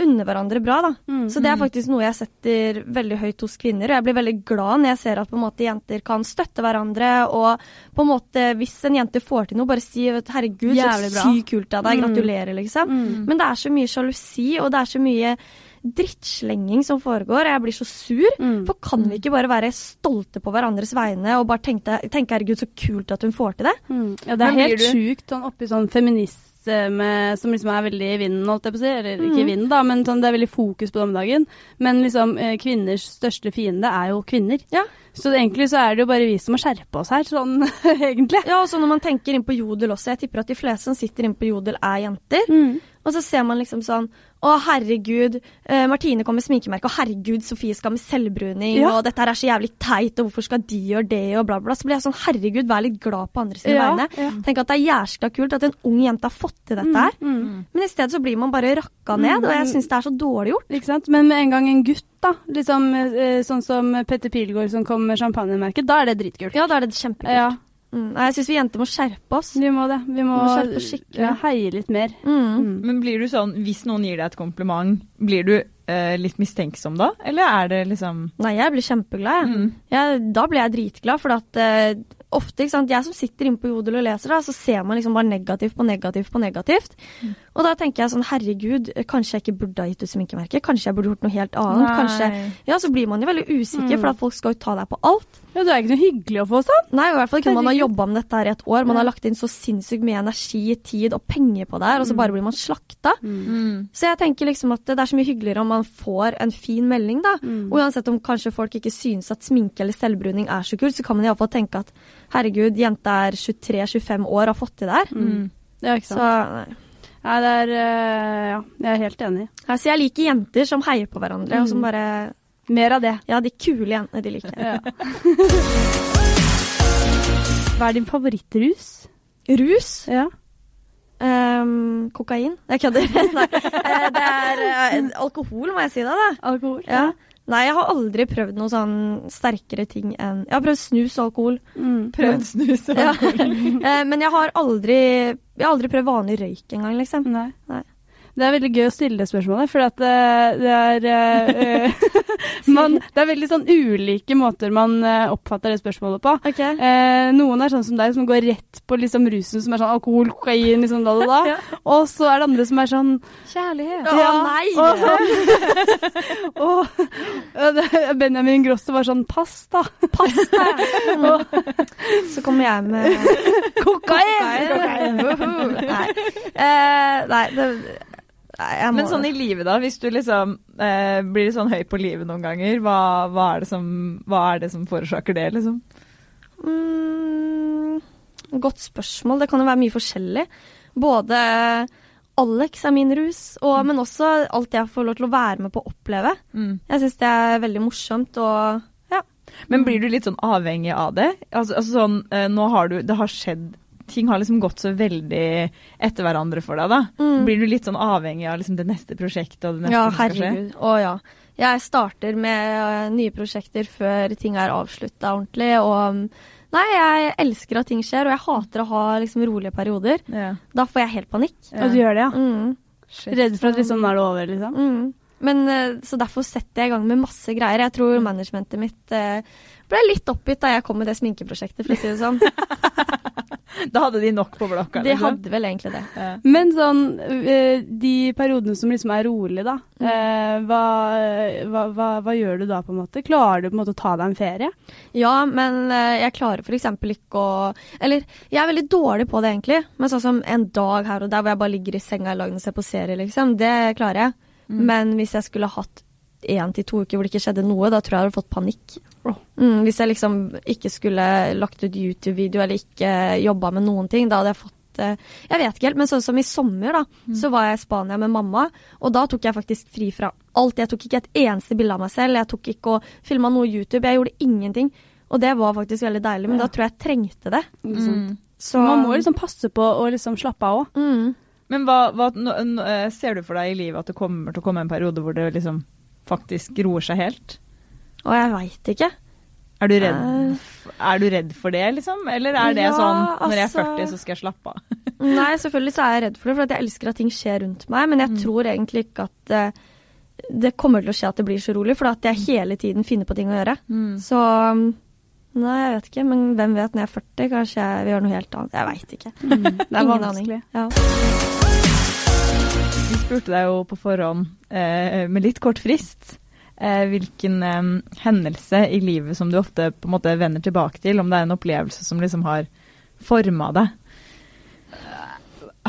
unne hverandre bra, da. Mm. Så det er faktisk noe jeg setter veldig høyt hos kvinner. Og jeg blir veldig glad når jeg ser at på en måte jenter kan støtte hverandre. Og på en måte hvis en jente får til noe, bare si 'herregud, Jævlig så sykt kult av deg', Mm. gratulerer, liksom. Mm. Men det er så mye sjalusi, og det er så mye drittslenging som foregår. og Jeg blir så sur. Mm. For kan vi ikke bare være stolte på hverandres vegne og bare tenke, tenke 'herregud, så kult at hun får til det'? Mm. Ja, det er Men helt sjukt sånn oppi sånn feminist med, som liksom er veldig i vinden, holdt jeg på å si. Eller ikke i Mm. vinden, da, men sånn, det er veldig fokus på det om dagen. Men liksom eh, kvinners største fiende er jo kvinner. Ja. Så egentlig så er det jo bare vi som må skjerpe oss her, sånn [laughs] egentlig. Ja, og så når man tenker inn på Jodel også, jeg tipper at de fleste som sitter inne på Jodel er jenter. Mm. Og så ser man liksom sånn Å, herregud, eh, Martine kom med sminkemerke, og herregud, Sofie skal med selvbruning, Ja. og dette her er så jævlig teit, og hvorfor skal de gjøre det, og bla, bla. Så blir jeg sånn, herregud, vær litt glad på andre sine Ja, vegne. ja. Tenk at det er jæskla kult at en ung jente har fått til dette her. Mm. Men i stedet så blir man bare rakka ned, og jeg syns det er så dårlig gjort. Ikke sant? Men med en gang en gutt, da, liksom eh, sånn som Petter Pilgaard som kom med champagnemerket, da er det dritkult. Ja, da er det kjempekult. Mm. Jeg syns vi jenter må skjerpe oss. vi må det. Vi må, Vi må skjerpe ja, heie litt mer. Mm. Mm. Men blir du sånn, hvis noen gir deg et kompliment, blir du eh, litt mistenksom da? Eller er det liksom Nei, jeg blir kjempeglad, jeg. mm. Jeg, da blir jeg dritglad, for at eh, ofte, ikke sant, jeg som sitter inne på Jodel og leser, da, så ser man liksom bare negativt på negativt på negativt. Mm. Og da tenker jeg sånn, herregud, kanskje jeg ikke burde ha gitt ut sminkemerke? Kanskje jeg burde gjort noe helt annet? Kanskje Ja, så blir man jo veldig usikker, Mm. for at folk skal jo ta deg på alt. Ja, du er ikke så hyggelig å få sånn. Nei, i hvert fall ikke når man har jobba med dette her i et år. Man Ja. har lagt inn så sinnssykt mye energi, tid og penger på det her, og så Mm. bare blir man slakta. Mm. Så jeg tenker liksom at det er så mye hyggeligere om man får en fin melding, da. Mm. Og uansett om kanskje folk ikke synes at sminke eller selvbruning er så kult, så kan man iallfall tenke at herregud, jenta er 23-25 år og har fått til det her. Mm. er ikke Så sant. nei. Nei, det er eh, Ja, jeg er helt enig. Altså, jeg liker jenter som heier på hverandre, og som Mm. bare Mer av det. Ja, de kule jentene de liker. Ja. [laughs] Hva er din favorittrus? Rus. Ja. Um, kokain. Jeg kødder. [laughs] Nei, eh, det er uh, alkohol, må jeg si det, da. Alkohol? Ja. Nei, jeg har aldri prøvd noe sånn sterkere ting enn Jeg har prøvd snus og alkohol. Mm. Prøvd snus og Ja. [laughs] Eh, men jeg har aldri Jeg har aldri prøvd vanlig røyk engang, liksom. Nei. Nei. Det er veldig gøy å stille det spørsmålet, for at eh, det er eh, [laughs] eh, [laughs] man, Det er veldig sånn ulike måter man oppfatter det spørsmålet på. Okay. Eh, noen er sånn som deg, som går rett på liksom rusen, som er sånn alkohol, kokain, liksom da, da, da. [laughs] Ja. Og så er det andre som er sånn Kjærlighet. Å, nei! Og, sånn, og Benjamin Grosso var sånn Pasta! Pasta! Pasta! Så kommer jeg med Kokain! kokain. kokain. Nei. Eh, nei, det må Men sånn i livet, da. Hvis du liksom eh, blir sånn høy på livet noen ganger, hva, hva, er, det som, hva er det som forårsaker det, liksom? Mm, godt spørsmål. Det kan jo være mye forskjellig. Både Alex er min rus, og, men også alt jeg får lov til å være med på å oppleve. Mm. Jeg syns det er veldig morsomt og ja. Men blir du litt sånn avhengig av det? Altså, altså sånn, eh, nå har du Det har skjedd Ting har liksom gått så veldig etter hverandre for deg, da. Mm. Blir du litt sånn avhengig av liksom det neste prosjektet og det neste Ja, som skal skje? herregud. Å ja. Jeg starter med eh, nye prosjekter før ting er avslutta ordentlig, og mm, Nei, jeg elsker at ting skjer, og jeg hater å ha liksom rolige perioder. Ja. Da får jeg helt panikk. Ja. Og du gjør det, ja? Mm. Redd for at liksom nå er det over, liksom? Mm. Men eh, Så derfor setter jeg i gang med masse greier. Jeg tror managementet mitt eh, ble litt oppgitt da jeg kom med det sminkeprosjektet, for å si det sånn. [laughs] Da hadde de nok på blokka? De liksom. hadde vel egentlig det. Ja. Men sånn, eh, de periodene som liksom er rolig, da. Mm. eh, hva, hva, hva, hva gjør du da, på en måte? Klarer du på en måte å ta deg en ferie? Ja, men eh, jeg klarer f.eks. ikke å Eller jeg er veldig dårlig på det, egentlig. Men sånn som en dag her og der hvor jeg bare ligger i senga i lag og ser på serie, liksom, det klarer jeg. Mm. Men hvis jeg skulle hatt én til to uker hvor det ikke skjedde noe, da tror jeg jeg hadde fått panikk. Mm, hvis jeg liksom ikke skulle lagt ut YouTube-video eller ikke jobba med noen ting, da hadde jeg fått eh, Jeg vet ikke helt, men sånn som i sommer, da, så var jeg i Spania med mamma, og da tok jeg faktisk fri fra alt. Jeg tok ikke et eneste bilde av meg selv, jeg tok ikke og filma noe YouTube, jeg gjorde ingenting. Og det var faktisk veldig deilig, men Ja. da tror jeg jeg trengte det. Mm. Så Man må liksom passe på å liksom slappe av òg. mm. Men hva, hva nå, nå, eh, ser du for deg i livet at det kommer til å komme en periode hvor det liksom faktisk roer seg helt? Og jeg veit ikke. Er du redd, Eh. er du redd for det, liksom? Eller er det Ja, sånn når jeg er altså- 40, så skal jeg slappe av? [laughs] Nei, selvfølgelig så er jeg redd for det, for at jeg elsker at ting skjer rundt meg. Men jeg Mm. tror egentlig ikke at uh, det kommer til å skje at det blir så rolig, for at jeg hele tiden finner på ting å gjøre. Så um, Nei, jeg vet ikke, men hvem vet når jeg er 40? Kanskje jeg vil gjøre noe helt annet. Jeg veit ikke. [laughs] Det er vanskelig. Ja. Vi spurte deg jo på forhånd, eh, med litt kort frist, eh, hvilken eh, hendelse i livet som du ofte på en måte vender tilbake til, om det er en opplevelse som liksom har forma deg.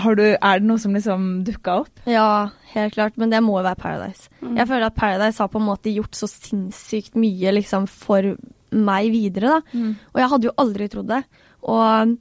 har du, er det noe som liksom dukka opp? Ja, helt klart, men det må jo være Paradise. Mm. Jeg føler at Paradise har på en måte gjort så sinnssykt mye liksom for meg videre, da. Og jeg hadde jo aldri trodd det. Og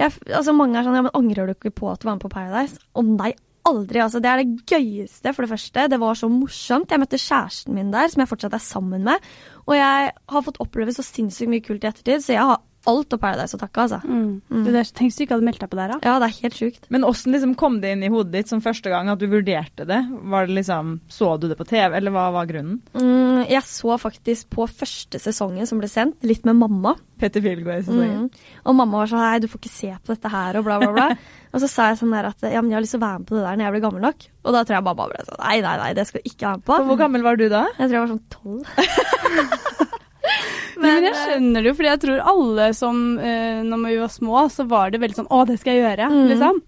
jeg, altså mange er sånn ja, men angrer du ikke på at du var med på Paradise? Og nei, aldri. altså Det er det gøyeste, for det første. Det var så morsomt. Jeg møtte kjæresten min der, som jeg fortsatt er sammen med. Og jeg har fått oppleve så sinnssykt mye kult i ettertid, så jeg har alt av Paradise å takke, altså. Mm. Det der, tenk hvis du ikke hadde meldt deg på der, da. Ja, det er helt sjukt. Men åssen liksom kom det inn i hodet ditt som første gang at du vurderte det? Var det liksom, Så du det på TV, eller hva var grunnen? Mm, jeg så faktisk på første sesongen som ble sendt, litt med mamma. Petter Pilgaard-sesongen. Mm. Og mamma var sånn Hei, du får ikke se på dette her, og bla, bla, bla. [laughs] og så sa jeg sånn der at ja, men jeg har lyst til å være med på det der når jeg blir gammel nok. Og da tror jeg mamma ble sånn Nei, nei, nei, det skal du ikke være med på. For Hvor gammel var du da? Jeg tror jeg var sånn tolv. [laughs] Men, men jeg skjønner det jo, fordi jeg tror alle som uh, Når vi var små, så var det veldig sånn Å, det skal jeg gjøre, Mm. liksom.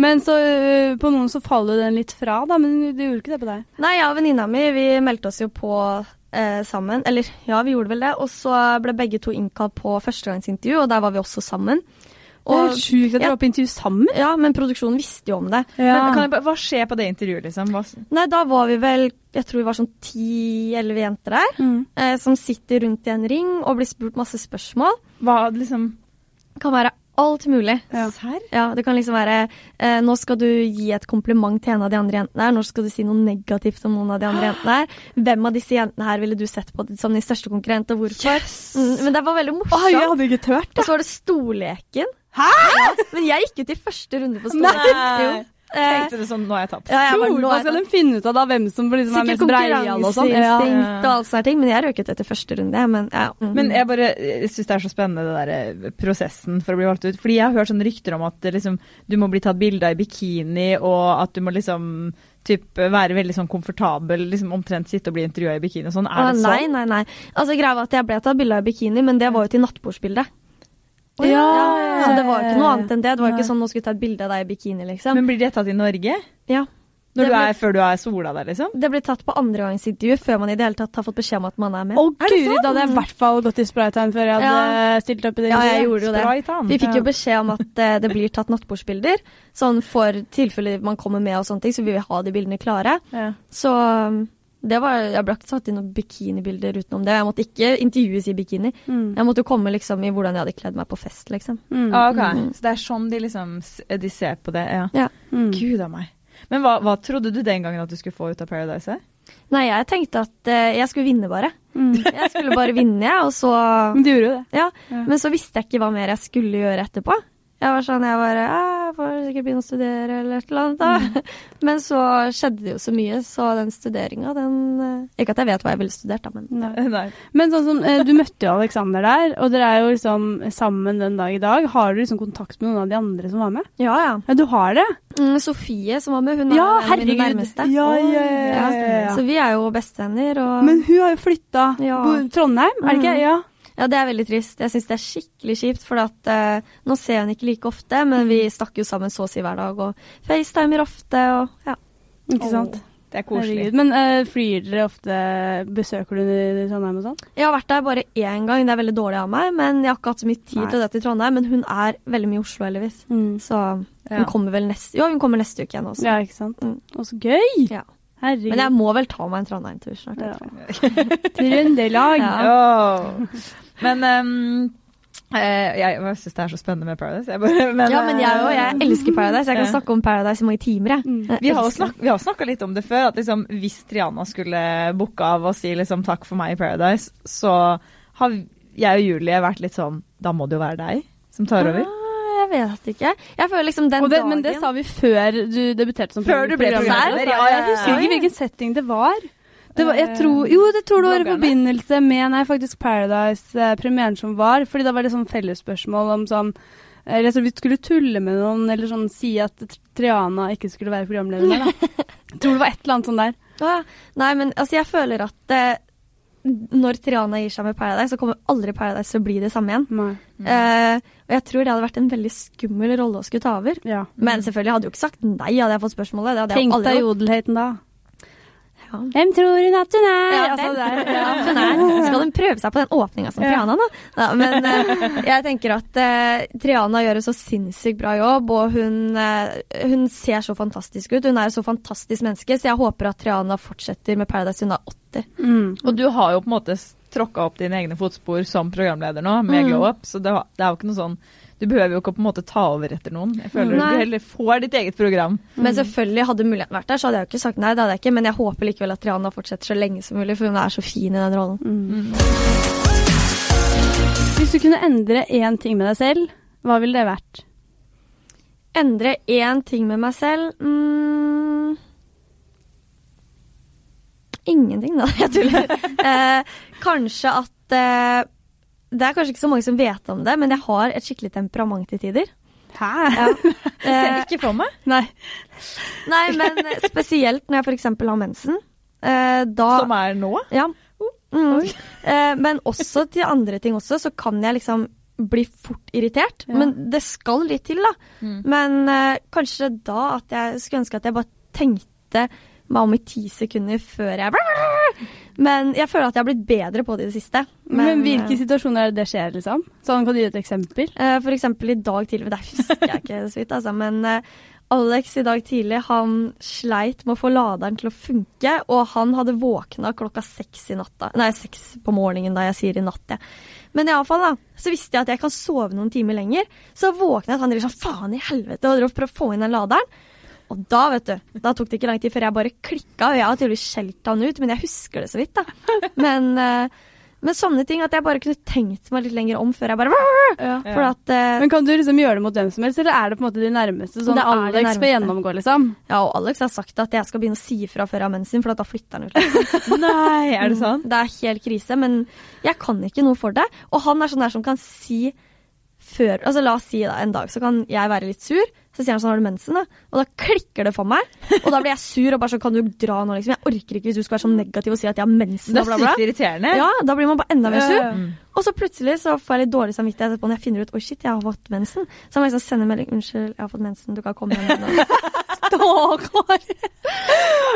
Men så uh, på noen så faller den litt fra, da. Men du gjorde ikke det på deg. Nei, jeg og venninna mi vi meldte oss jo på uh, sammen. Eller ja, vi gjorde vel det. Og så ble begge to innkalt på førstegangsintervju, og der var vi også sammen. Det er helt sjukt at dere Ja. var på intervju sammen. ja, men produksjonen visste jo om det. Men kan jeg, hva skjer på det intervjuet, liksom? Hva, Nei, da var vi vel Jeg tror vi var sånn ti-elleve jenter der. Mm. Eh, som sitter rundt i en ring og blir spurt masse spørsmål. hva liksom kan være alt mulig. Ja. Serr? Ja, det kan liksom være eh, Nå skal du gi et kompliment til en av de andre jentene her. Nå skal du si noe negativt om noen av de andre jentene her. Hvem av disse jentene her ville du sett på som din største konkurrent, og hvorfor? Mm, men det var veldig morsomt. hadde ikke tørt Og så var det stolleken. Hæ?! Ja, men jeg gikk ut i første runde på. Jo. Eh, Tenkte du sånn, nå har jeg tapt. ja, jeg bare, nå skal de finne ut av da, hvem som liksom er mest breial og sånn? Ja. og sånne ting, men jeg røk ut etter første runde. Men, ja. mm. Men jeg bare syns det er så spennende det der eh, prosessen for å bli valgt ut. Fordi jeg har hørt sånne rykter om at liksom, du må bli tatt bilde av i bikini, og at du må liksom typ, være veldig sånn komfortabel, liksom omtrent sitte og bli intervjua i bikini og sånn. Er Er det nei, sånn? nei, nei. Altså, greia var at jeg ble tatt bilde av i bikini, men det var jo til nattbordsbildet. Å, ja, ja, Så det var ikke noe annet enn det. Det var ikke sånn nå skulle ta et bilde av deg i bikini, liksom. Men blir det tatt i Norge? ja. Når du ble- er, før du er sola der, liksom? Det blir tatt på andregangsintervju før man i det hele tatt har fått beskjed om at man er med. Å Er det guri, sånn? da hadde jeg i hvert fall gått i spraytan før jeg hadde stilt opp i det. Ja, jeg gjorde jo det. Vi fikk jo beskjed om at uh, det blir tatt nattbordsbilder, sånn for tilfelle man kommer med og sånne ting, så vi vil ha de bildene klare. Ja. Så um, var, jeg ble ikke satt inn noen bikinibilder utenom det. Jeg måtte ikke intervjues i bikini. Mm. Jeg måtte jo komme liksom i hvordan jeg hadde kledd meg på fest, liksom. Mm. Ah, okay. Mm. Så det er sånn de liksom de ser på det, ja. Ja. Mm. Gud a meg. Men hva, hva trodde du den gangen at du skulle få ut av Paradise? Nei, jeg tenkte at uh, jeg skulle vinne, bare. Mm. [laughs] Jeg skulle bare vinne, jeg, og så Men du gjorde jo det. Ja. Ja. Men så visste jeg ikke hva mer jeg skulle gjøre etterpå. Jeg var sånn, jeg bare Jeg får sikkert begynne å studere eller et eller annet. da. Mm. Men så skjedde det jo så mye, så den studeringa, den eh, Ikke at jeg vet hva jeg ville studert, da, men Nei. Nei. Men sånn som, eh, du møtte jo Alexander der, og dere er jo liksom sammen den dag i dag. Har du liksom kontakt med noen av de andre som var med? ja, ja. Ja, du har det? Mm, Sofie som var med, hun er Ja, en av mine nærmeste. Ja, ja, ja, ja, ja. Så vi er jo bestevenner, og Men hun har jo flytta Ja. Trondheim, er det ikke? Mm. Ja. Ja, det er veldig trist. Jeg syns det er skikkelig kjipt, for at eh, nå ser jeg henne ikke like ofte, men vi snakker jo sammen så å si hver dag, og facetimer ofte, og ja. Ikke sant? Åh, det er koselig. Herregud. Men eh, flyr dere ofte Besøker du Trondheim og sånn? Jeg har vært der bare én gang, det er veldig dårlig av meg, men jeg har ikke hatt så mye tid Nei. til det til Trondheim. Men hun er veldig mye i Oslo, heldigvis. Så Ja. hun kommer vel neste Jo, hun kommer neste uke igjen også. Ja, ikke sant. Mm. Og så gøy! Ja. Herregud. Men jeg må vel ta meg en Trondheim-tur snart. ja. jeg. [laughs] Trøndelag. Ja. Åh. Men eh, jeg, jeg syns det er så spennende med Paradise. Jeg bare, [laughs] men, ja, men jeg òg. Jeg elsker Paradise. Jeg kan snakke om Paradise i mange timer, jeg. Mm. Jeg vi har jo snakka litt om det før, at liksom, hvis Triana skulle booke av og si liksom, takk for meg i Paradise, så har jeg og Julie vært litt sånn Da må det jo være deg som tar over. Ah, Jeg vet ikke. Jeg føler liksom den det, dagen men det sa vi før du debuterte som Før du ble programleder. ja, jeg husker ikke hvilken setting det var. Det var jeg tror, jo, det tror det var i forbindelse med nei, faktisk Paradise-premieren som var. fordi da var det sånn fellesspørsmål om sånn eller så Vi skulle tulle med noen, eller sånn si at Triana ikke skulle være programleder mer. da. Jeg [laughs] tror det var et eller annet sånn der. Ja. Nei, men altså, jeg føler at eh, når Triana gir seg med Paradise, så kommer aldri Paradise til å bli det samme igjen. Nei. Eh, og jeg tror det hadde vært en veldig skummel rolle å skulle ta over. Ja. Men selvfølgelig hadde jeg jo ikke sagt nei, hadde jeg fått spørsmålet. Det hadde Tenk deg jodelheten da. Ja. Hvem tror hun at hun er? Ja, altså, der, er, Ja, hun er. [laughs] Skal hun prøve seg på den åpninga som Triana, da? Ja, men uh, jeg tenker at uh, Triana gjør en så sinnssykt bra jobb, og hun, uh, hun ser så fantastisk ut. Hun er et så fantastisk menneske, så jeg håper at Triana fortsetter med Paradise. Hun er 80. Mm. Og du har jo på en måte tråkka opp dine egne fotspor som programleder nå, med Mm. Glow Up, så det, det er jo ikke noe sånn Du behøver jo ikke på en måte ta over etter noen. Jeg føler Nei. du heller får ditt eget program. Men selvfølgelig, hadde muligheten vært der, så hadde jeg jo ikke sagt nei. det hadde jeg ikke, Men jeg håper likevel at Triana fortsetter så lenge som mulig, for hun er så fin i den rollen. Mm. Hvis du kunne endre én ting med deg selv, hva ville det vært? Endre én ting med meg selv mm, Ingenting, da. [laughs] Jeg tuller. eh, kanskje at eh, Det er kanskje ikke så mange som vet om det, men jeg har et skikkelig temperament til tider. Hæ? Ja. [laughs] Ser ikke for meg. [laughs] Nei. nei, men spesielt når jeg f.eks. har mensen. Eh, da Som er nå. Ja. Mm. Eh, men også til andre ting også, så kan jeg liksom bli fort irritert. Ja. Men det skal litt til, da. Mm. Men uh, kanskje da at jeg skulle ønske at jeg bare tenkte meg om i ti sekunder før jeg Men jeg føler at jeg har blitt bedre på det i det siste. Men, men hvilke situasjoner er det det skjer, liksom? Sånn, Kan du gi et eksempel? Uh, For eksempel i dag tidlig, men det [laughs] husker jeg ikke så vidt, altså. Men uh, Alex i dag tidlig, han sleit med å få laderen til å funke, og han hadde våkna klokka seks i natta. Nei, seks på morgenen, da jeg sier i natt, jeg. Men iallfall, da, så visste jeg at jeg kan sove noen timer lenger. Så våkna jeg at han driver sånn faen i helvete og prøver å få inn den laderen. Og da, vet du, da tok det ikke lang tid før jeg bare klikka, og jeg har tydeligvis skjelt han ut, men jeg husker det så vidt, da. Men, eh, men sånne ting at jeg bare kunne tenkt meg litt lenger om før jeg bare [laughs] Ja. For at eh, Men Kan du liksom gjøre det mot hvem som helst, eller er det på en måte de nærmeste? Sånn Alex får gjennomgå, liksom? Ja, og Alex har sagt at jeg skal begynne å si ifra før jeg har mensen, for da flytter han ut. Liksom. [laughs] Nei, er det sånn? Det er helt krise, men jeg kan ikke noe for det. Og han er sånn der som kan si før Altså la oss si da, en dag så kan jeg være litt sur, så sier han sånn har du mensen, da? Og da klikker det for meg, og da blir jeg sur og bare sånn kan du dra nå, liksom. Jeg orker ikke hvis du skal være sånn negativ og si at jeg har mensen Det er bla, bla. sykt irriterende. Ja, da blir man bare enda mer sur. Mm. Og så plutselig så får jeg litt dårlig samvittighet etterpå når jeg finner ut oi shit, jeg har fått mensen. Så jeg må liksom sende melding unnskyld, jeg har fått mensen, du kan komme hjem. nå». [laughs] Kari!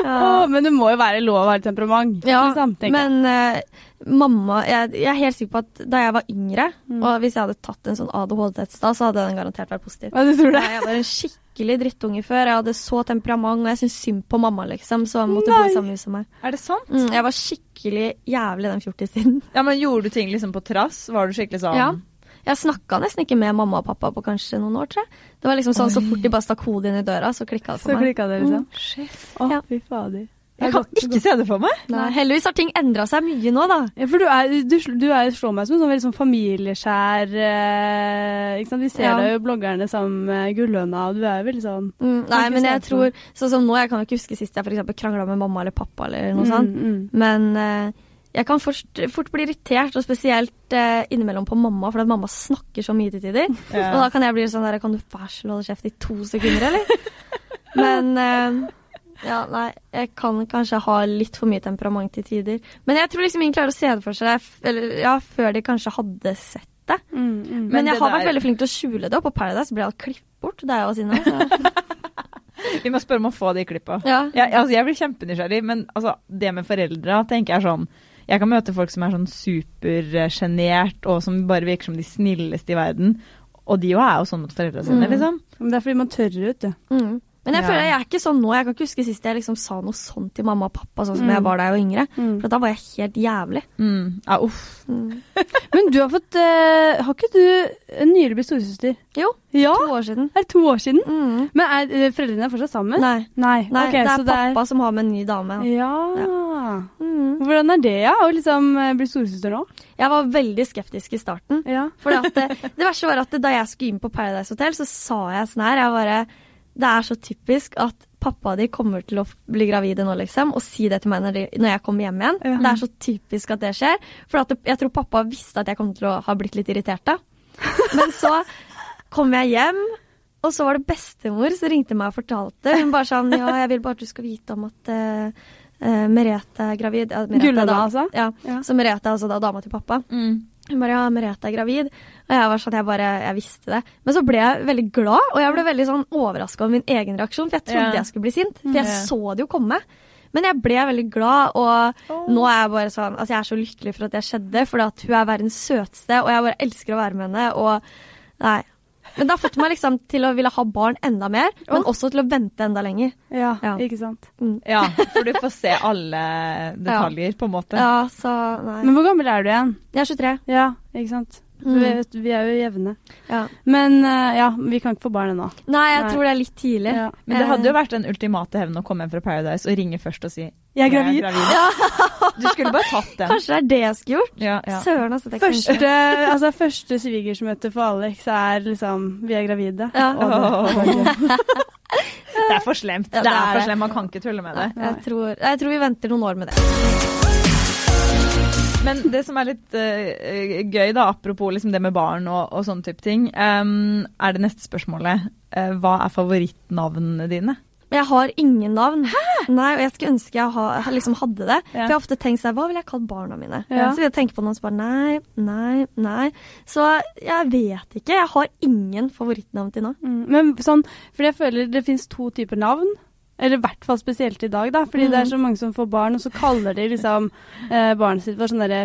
Ja. Men det må jo være lov å ha temperament. Ja, liksom, men eh, mamma jeg, jeg er helt sikker på at da jeg var yngre, Mm. og hvis jeg hadde tatt en sånn ADHD-test da, så hadde den garantert vært positiv. Ja, du tror det? Jeg var en skikkelig drittunge før. Jeg hadde så temperament, og jeg syntes synd på mamma, liksom, så han måtte bo i samme hus som meg. Er det sant? Mm, jeg var skikkelig jævlig den fjortistiden. Ja, men Gjorde du ting liksom på trass? Var du skikkelig sånn Ja. Jeg snakka nesten ikke med mamma og pappa på kanskje noen år, tror jeg. Det var liksom sånn, Så fort de bare stakk hodet inn i døra, så klikka det Så for meg. klikka det, liksom. Shit. Å, Ja. fy fader. Jeg kan ikke se det for meg. Nei, heldigvis har ting endra seg mye nå, da. Ja, for du, er, du, du er, slår meg som en sånn veldig sånn familieskjær eh, ikke sant? Vi ser Ja. deg jo bloggerne sammen med Gullhøna, og du er jo veldig sånn Mm, nei, men jeg tror Sånn som nå, jeg kan jo ikke huske sist jeg for eksempel krangla med mamma eller pappa eller noe sånt. Mm, mm. Men eh, jeg kan fort, fort bli irritert, og spesielt eh, innimellom på mamma, for at mamma snakker så mye til tider. [laughs] Ja. Og da kan jeg bli sånn der Kan du være så snill holde kjeft i to sekunder, eller? [laughs] Men eh, ja, nei, jeg kan kanskje ha litt for mye temperament til tider. Men jeg tror liksom ingen klarer å se det for seg eller, ja, før de kanskje hadde sett det. Mm, mm. Men, Men jeg det har der- vært veldig flink til å skjule det, og på Paradise ble alt klippet bort. Det er jo å si Så. [laughs] Vi må spørre om å få de klippa. Ja. Jeg, altså, jeg blir kjempenysgjerrig, men altså, det med foreldra tenker jeg sånn Jeg kan møte folk som er sånn supersjenert, og som bare virker som de snilleste i verden. Og de jo er jo sånn mot foreldra sine, Mm. liksom. Men Det er fordi man tørrer ut, du. Mm. Men jeg Ja. føler jeg er ikke sånn nå. Jeg kan ikke huske sist jeg liksom sa noe sånt til mamma og pappa, sånn som Mm. jeg var da jeg var yngre. Mm. For da var jeg helt jævlig. Mm. Ja, uff. Mm. [laughs] Men du har fått uh, Har ikke du nylig blitt storesøster? Jo, Ja! to år siden. Er det to år siden? Mm. Men er eh, foreldrene er fortsatt sammen? Nei, Nei, nei okay, det er pappa som har med en ny dame. Ja. Mm. Hvordan er det, ja? Å liksom eh, bli storesøster nå? Jeg var veldig skeptisk i starten. Ja. For det, [laughs] det verste var at da jeg skulle inn på Paradise Hotel, så sa jeg sånn her jeg bare, Det er så typisk at pappa di kommer til å bli gravide nå, liksom, og si det til meg når, de, når jeg kommer hjem igjen. Ja. Det er så typisk at det skjer. For at det, jeg tror pappa visste at jeg kom til å ha blitt litt irritert da. [laughs] Men så kom jeg hjem, og så var det bestemor som ringte meg og fortalte. Hun bare sånn Ja, jeg vil bare at du skal vite om at uh, uh, Merete er gravid. Ja, Merete er da- altså? Ja. Ja. Så Merete er altså da dama til pappa. Mm. Hun bare ja, Merete er gravid. Og jeg var sånn, jeg bare, jeg visste det. Men så ble jeg veldig glad, og jeg ble veldig sånn overraska over min egen reaksjon, for jeg trodde Ja. jeg skulle bli sint. For jeg Ja. så det jo komme. Men jeg ble veldig glad, og nå er jeg bare sånn Altså, jeg er så lykkelig for at det skjedde, for at hun er verdens søteste, og jeg bare elsker å være med henne, og Nei. Men det har fått meg liksom til å ville ha barn enda mer, men også til å vente enda lenger. Ja, Ja. ikke sant. Ja, for du får se alle detaljer, på en måte. Ja, så Nei. Men hvor gammel er du igjen? Jeg er 23. Ja, ikke sant. Mm. Vi, vi er jo jevne. Ja. Men eh, ja, vi kan ikke få barn ennå. Nei, jeg Nei. tror det er litt tidlig. Ja. Men det hadde jo vært den ultimate hevnen å komme hjem fra Paradise og ringe først og si Jeg er gravid. [laughs] Du skulle bare tatt den. Kanskje det er det jeg skulle gjort? Ja, ja. Søren, altså. Det Første, [laughs] altså, første svigersmøte for Alex er liksom Vi er gravide. Ja. [laughs] Det, er for slemt. Ja, det det er er for slemt. Man kan ikke tulle med det. Jeg tror, jeg tror vi venter noen år med det. Men det som er litt uh, gøy, da, apropos liksom det med barn og, og sånne type ting, um, er det neste spørsmålet. Uh, hva er favorittnavnene dine? Jeg har ingen navn. Nei, og jeg skulle ønske jeg ha, liksom hadde det. For jeg har ofte tenkt sånn, hva vil jeg kalle barna mine? Ja. Så vil jeg tenke på noen som bare nei, nei, nei. Så jeg vet ikke. Jeg har ingen favorittnavn til nå. mm, men sånn, fordi jeg føler det finnes to typer navn. Eller i hvert fall spesielt i dag, da. Fordi det er så mange som får barn, og så kaller de liksom eh, barnet sitt for sånn derre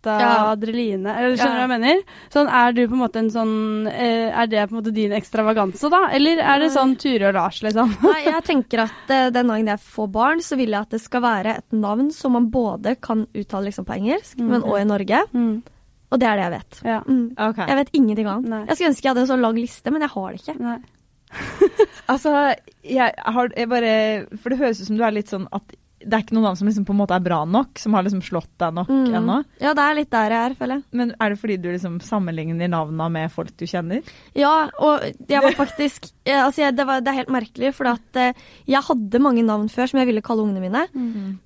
Fioletta Ja. Adeline. Eller skjønner du Ja. hva jeg mener? Sånn, er du på en måte en sånn eh, Er det på en måte din ekstravaganse, da? Eller er det sånn Ture og Lars, liksom? Nei, jeg tenker at eh, den dagen jeg får barn, så vil jeg at det skal være et navn som man både kan uttale liksom på engelsk, men også i Norge. Mm. Og det er det jeg vet. Ja. Mm. Okay. Jeg vet ingenting annet. Nei. Jeg skulle ønske jeg hadde en så lang liste, men jeg har det ikke. Nei. [laughs] Altså, jeg har jeg bare For det høres ut som du er litt sånn at det er ikke noen navn som liksom på en måte er bra nok, som har liksom slått deg nok Mm. ennå. Ja, det er litt der jeg er, føler jeg. Men er det fordi du liksom sammenligner navna med folk du kjenner? Ja, og jeg var faktisk ja, [laughs] altså jeg, det, var, det er helt merkelig, for at eh, jeg hadde mange navn før som jeg ville kalle ungene mine.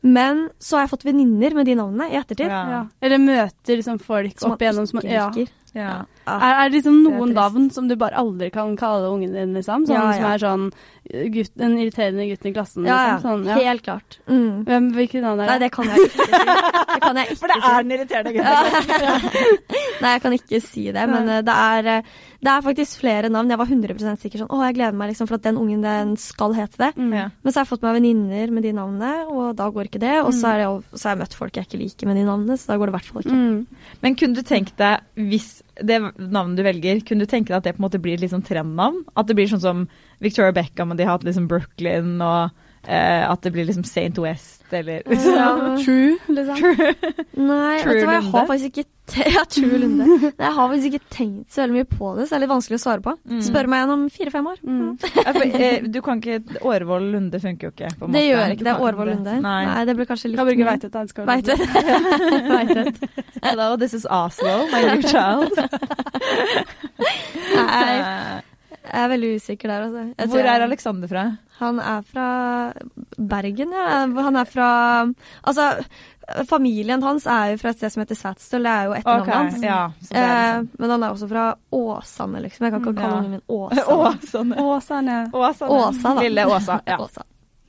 Men så har jeg fått venninner med de navnene i ettertid. Ja. Ja. Eller møter liksom folk Som opp igjennom som ikke liker. Ja. Ja. Er, er det liksom noen det navn som du bare aldri kan kalle ungen din, liksom? Sånn Ja, som er sånn uh, gutt, den irriterende gutten i klassen, liksom? Sånn, ja. Helt klart. Mm. Hvem, hvilke navn er Nei, det? det kan jeg ikke si. Det kan jeg ikke For det er den irriterende gutten. [laughs] Nei, jeg kan ikke si det, men eh, det er, eh, det er faktisk flere navn. Jeg var 100% sikker sånn Å, jeg gleder meg liksom for at den ungen den skal hete det. Mm. Ja. Men så har jeg fått meg venninner med de navnene, og da går ikke det. Og så, er så har jeg møtt folk jeg ikke liker med de navnene, så da går det i hvert fall ikke. Mm. Men kunne du tenkt deg, hvis det navnet du velger, kunne du tenke deg at det på en måte blir et litt sånn trendnavn? At det blir sånn som Victoria Beckham, og de har hatt liksom Brooklyn, og eh, at det blir liksom St. West, eller Ja. True, liksom. Nei, True vet du hva, jeg har faktisk ikke [laughs] ja, True Lunde. [laughs] Nei, Jeg har faktisk ikke tenkt så veldig mye på det, så det er litt vanskelig å svare på. Mm. Spør meg igjen om fire-fem år. Mm. Ja, for, eh, du kan ikke Årvoll Lunde funker jo ikke. på en Det måte. gjør ikke det. er Årvoll Lunde. Nei. Nei, det blir kanskje litt. Veitvet. han Veitvet. Veitvet. Hello, this is Oslo, my new child. Nei, [laughs] Eh, jeg er veldig usikker der, altså. Jeg Hvor er Alexander fra? Han er fra Bergen, ja. Han er fra Altså, familien hans er jo fra et sted som heter Svatstøl, Det er jo etternavnet okay, hans. ja, Eh, men han er også fra Åsane, liksom. Jeg kan ikke kalle Ja. min Åsane. [laughs] Åsane. Åsane. Åsane. Åsa, da. Lille Åsa. Ja. Åsa.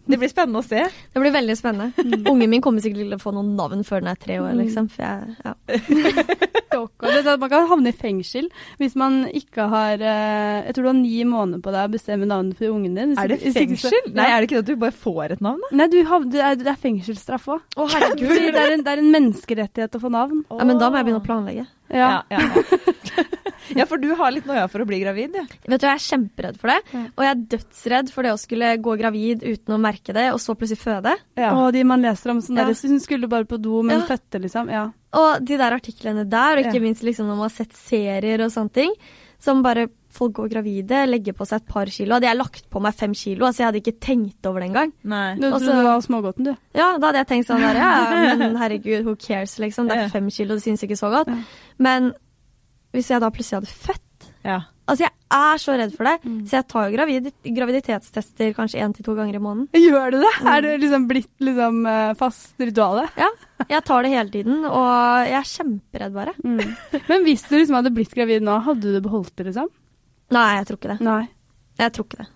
Det blir spennende å se. Det blir veldig spennende. Ungen min kommer sikkert til å få noen navn før den er tre år, liksom. For jeg, ja. [laughs] Det er Man kan havne i fengsel hvis man ikke har eh, Jeg tror du har ni måneder på deg å bestemme navnet for ungen din. Er det fengsel? Nei, er det ikke det at du bare får et navn, da? Nei, du hav, det, er, det er fengselsstraff òg. Å, herregud. Det er, en, det er en menneskerettighet å få navn. Ja, men da må jeg begynne å planlegge. Ja. Ja, ja, [laughs] ja. for du har litt noia for å bli gravid, du. Vet du, Jeg er kjemperedd for det. Ja. Og jeg er dødsredd for det å skulle gå gravid uten å merke det, og så plutselig føde. Ja. Og de man leser om sånn Ja. der, Hun skulle bare på do, men Ja. fødte, liksom. Ja. Og de der artiklene der, og ikke Ja. minst liksom når man har sett serier og sånne ting, som bare folk går gravide, legger på seg et par kilo. Hadde jeg lagt på meg fem kilo, altså jeg hadde ikke tenkt over det engang. Du, trodde det var smågodten, du. Ja, da hadde jeg tenkt sånn der, ja, [laughs] men herregud, who cares, liksom. Det er fem kilo, det synes ikke så godt. Ja. Men hvis jeg da plutselig hadde født Ja. Altså, jeg er så redd for det, Mm. så jeg tar jo gravid, graviditetstester kanskje én til to ganger i måneden. Gjør du det? Er det liksom blitt liksom eh, fast rituale? Ja, jeg tar det hele tiden, og jeg er kjemperedd bare. Mm. Men hvis du liksom hadde blitt gravid nå, hadde du beholdt det, liksom? Nei, jeg tror ikke det. Nei. Jeg tror ikke det.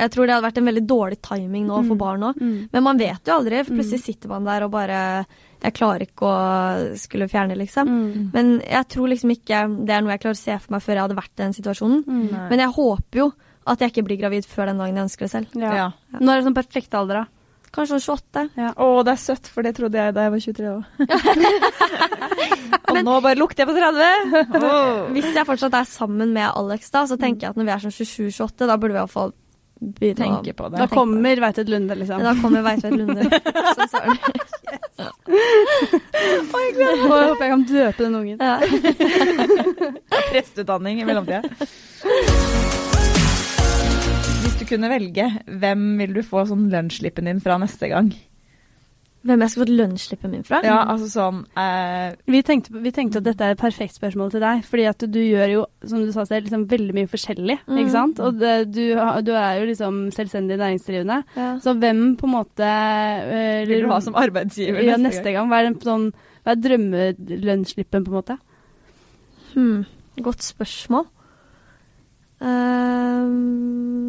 Jeg tror det hadde vært en veldig dårlig timing nå for Mm. barn òg. Mm. Men man vet jo aldri, for plutselig sitter man der og bare Jeg klarer ikke å skulle fjerne, liksom. Mm. Men jeg tror liksom ikke det er noe jeg klarer å se for meg før jeg hadde vært i den situasjonen. Mm. Men jeg håper jo at jeg ikke blir gravid før den dagen jeg ønsker det selv. Ja. Ja. Nå er det sånn perfekt alder, da. Kanskje sånn 28. Å, det er søtt, for det trodde jeg da jeg var 23 òg. [laughs] Og nå bare lukter jeg på 30. oh. [laughs] Hvis jeg fortsatt er sammen med Alex da, så tenker jeg at når vi er sånn 27-28, da burde vi iallfall begynne å Tenke på det. Da kommer Veitvet Lunde, liksom. Da kommer Veitvet Lunde [laughs] som søren. Og jeg håper jeg kan døpe den ungen. Ja. [laughs] Presteutdanning i mellomtida. Hvis du kunne velge, hvem vil du få sånn lunsjslippen din fra neste gang? Hvem jeg skulle fått lønnsslippen min fra? Ja, altså sånn eh, Vi tenkte, vi tenkte at dette er et perfekt spørsmål til deg, fordi at du gjør jo, som du sa selv, liksom veldig mye forskjellig, Mm. ikke sant? Og det, du, du er jo liksom selvstendig næringsdrivende. Ja. Så hvem på en måte eh, vil du ha som arbeidsgiver ja, neste, neste gang? Hva er, den, sånn, hva er drømmelønnsslippen, på en måte? Hmm, godt spørsmål. Um...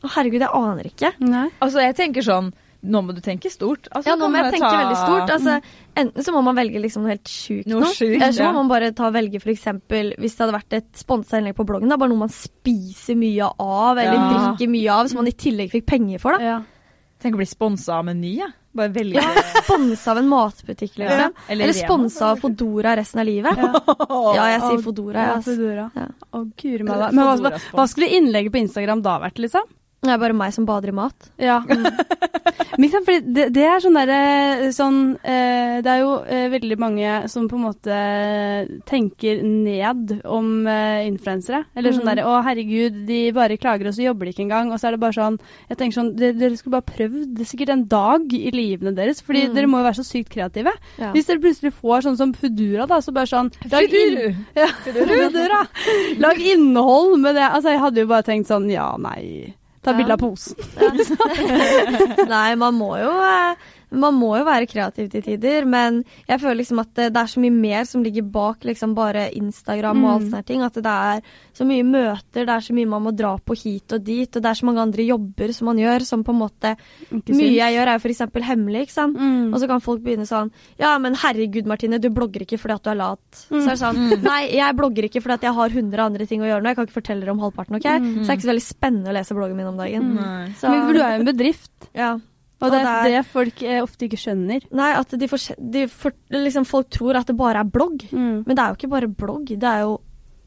Å, herregud, jeg aner ikke. Nei. Altså, jeg tenker sånn Nå må du tenke stort. Altså, Ja, nå må jeg tenke ta- veldig stort. Altså, enten så må man velge liksom noe helt sjukt Noe Eller så ja. må man bare ta velge f.eks. hvis det hadde vært et sponsa innlegg på bloggen. Da, bare noe man spiser mye av, eller Ja. drikker mye av, som man i tillegg fikk penger for. da. Ja. Tenk å bli sponsa av Meny, jeg. Bare velge Ja, Sponsa av en matbutikk, liksom. Ja. Eller, Eller sponsa av Fodora resten av livet. Ja, [laughs] jeg sier Fodora. Ja, Fodora. Ja. Å, guri malla. Men hva, hva skulle innlegget på Instagram da vært, liksom? Det er bare meg som bader i mat. Ja. [laughs] Men fordi det, det er sånn derre sånn eh, Det er jo eh, veldig mange som på en måte tenker ned om eh, influensere. Eller sånn Mhm. derre Å, herregud, de bare klager, og så jobber de ikke engang. Og så er det bare sånn Jeg tenker sånn Dere, skulle bare prøvd det er sikkert en dag i livene deres. Fordi mm. dere må jo være så sykt kreative. Ja. Hvis dere plutselig får sånn som Fudura, da, så bare sånn lag inn- Ja, Fudura. Lag innhold med det. Altså, jeg hadde jo bare tenkt sånn Ja, nei. Ta bilde av posen. [laughs] [laughs] Nei, man må jo eh, man må jo være kreativ til tider, men jeg føler liksom at det, det er så mye mer som ligger bak liksom bare Instagram og alt Mm. sånne ting. At det er så mye møter, det er så mye man må dra på hit og dit, og det er så mange andre jobber som man gjør, som på en måte Mye jeg gjør er jo f.eks. hemmelig, ikke sant. Mm. Og så kan folk begynne sånn Ja, men herregud, Martine, du blogger ikke fordi at du er lat. Mm. Så er det sånn Nei, jeg blogger ikke fordi at jeg har 100 andre ting å gjøre nå. Jeg kan ikke fortelle dere om halvparten, OK? Mm. Så det er ikke så veldig spennende å lese bloggen min om dagen. Så, Men for du er jo en bedrift, ja. Og Og det er det er- det folk eh, ofte ikke skjønner. Nei, at de for, de for, liksom folk tror at det bare er blogg. Mm. Men det er jo ikke bare blogg, det er jo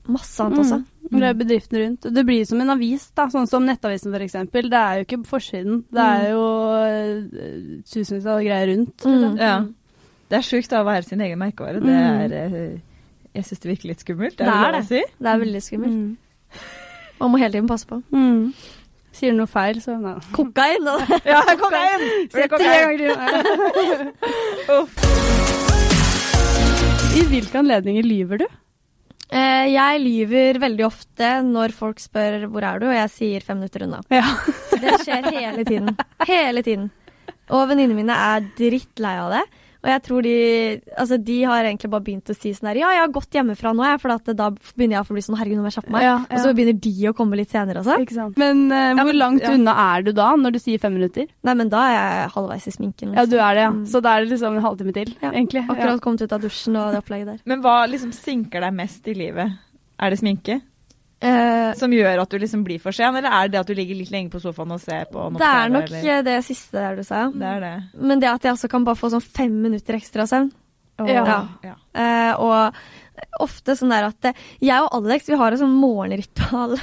masse annet også. Mm. Det er bedriften rundt. Det blir som en avis, da, sånn som Nettavisen f.eks. Det er jo ikke forsiden, det er jo eh, tusenvis av greier rundt. Mm. Ja. Det er sjukt å være sin egen merkevare. Det er eh, Jeg syns det virker litt skummelt. Det Er er det å si? Det er veldig skummelt. Mm. Man må hele tiden passe på. Mm. Sier du noe feil, så nei. Kokain! da. [laughs] Ja, kokain! Se tre ganger [laughs] I hvilke anledninger lyver du? Eh, jeg lyver veldig ofte når folk spør hvor er du, og jeg sier fem minutter unna. Ja. Det skjer hele tiden. Hele tiden. Og venninnene mine er drittlei av det. Og jeg tror de Altså, de har egentlig bare begynt å si sånn her Ja, jeg har gått hjemmefra nå, jeg, for at da begynner jeg å bli sånn Herregud, nå må jeg kjappe meg. Ja, Og så begynner de å komme litt senere også. Ikke sant. Men uh, hvor men- langt ja. unna er du da, når du sier fem minutter? Nei, men da er jeg halvveis i sminken. Ja, du er det, ja. Mm. Så da er det liksom en halvtime til, Ja, egentlig. Akkurat kommet ut av dusjen og det opplegget der. Men hva liksom sinker deg mest i livet? Er det sminke? Eh, Som gjør at du liksom blir for sen, eller er det det at du ligger litt lenge på sofaen og ser på noe det er nok eller? det siste der du sa. Det det. Men det at jeg også kan bare få sånn fem minutter ekstra søvn. Oh, Ja. Ja. Uh, og ofte sånn der at eh, jeg og Alex vi har et sånn morgenritual. [laughs]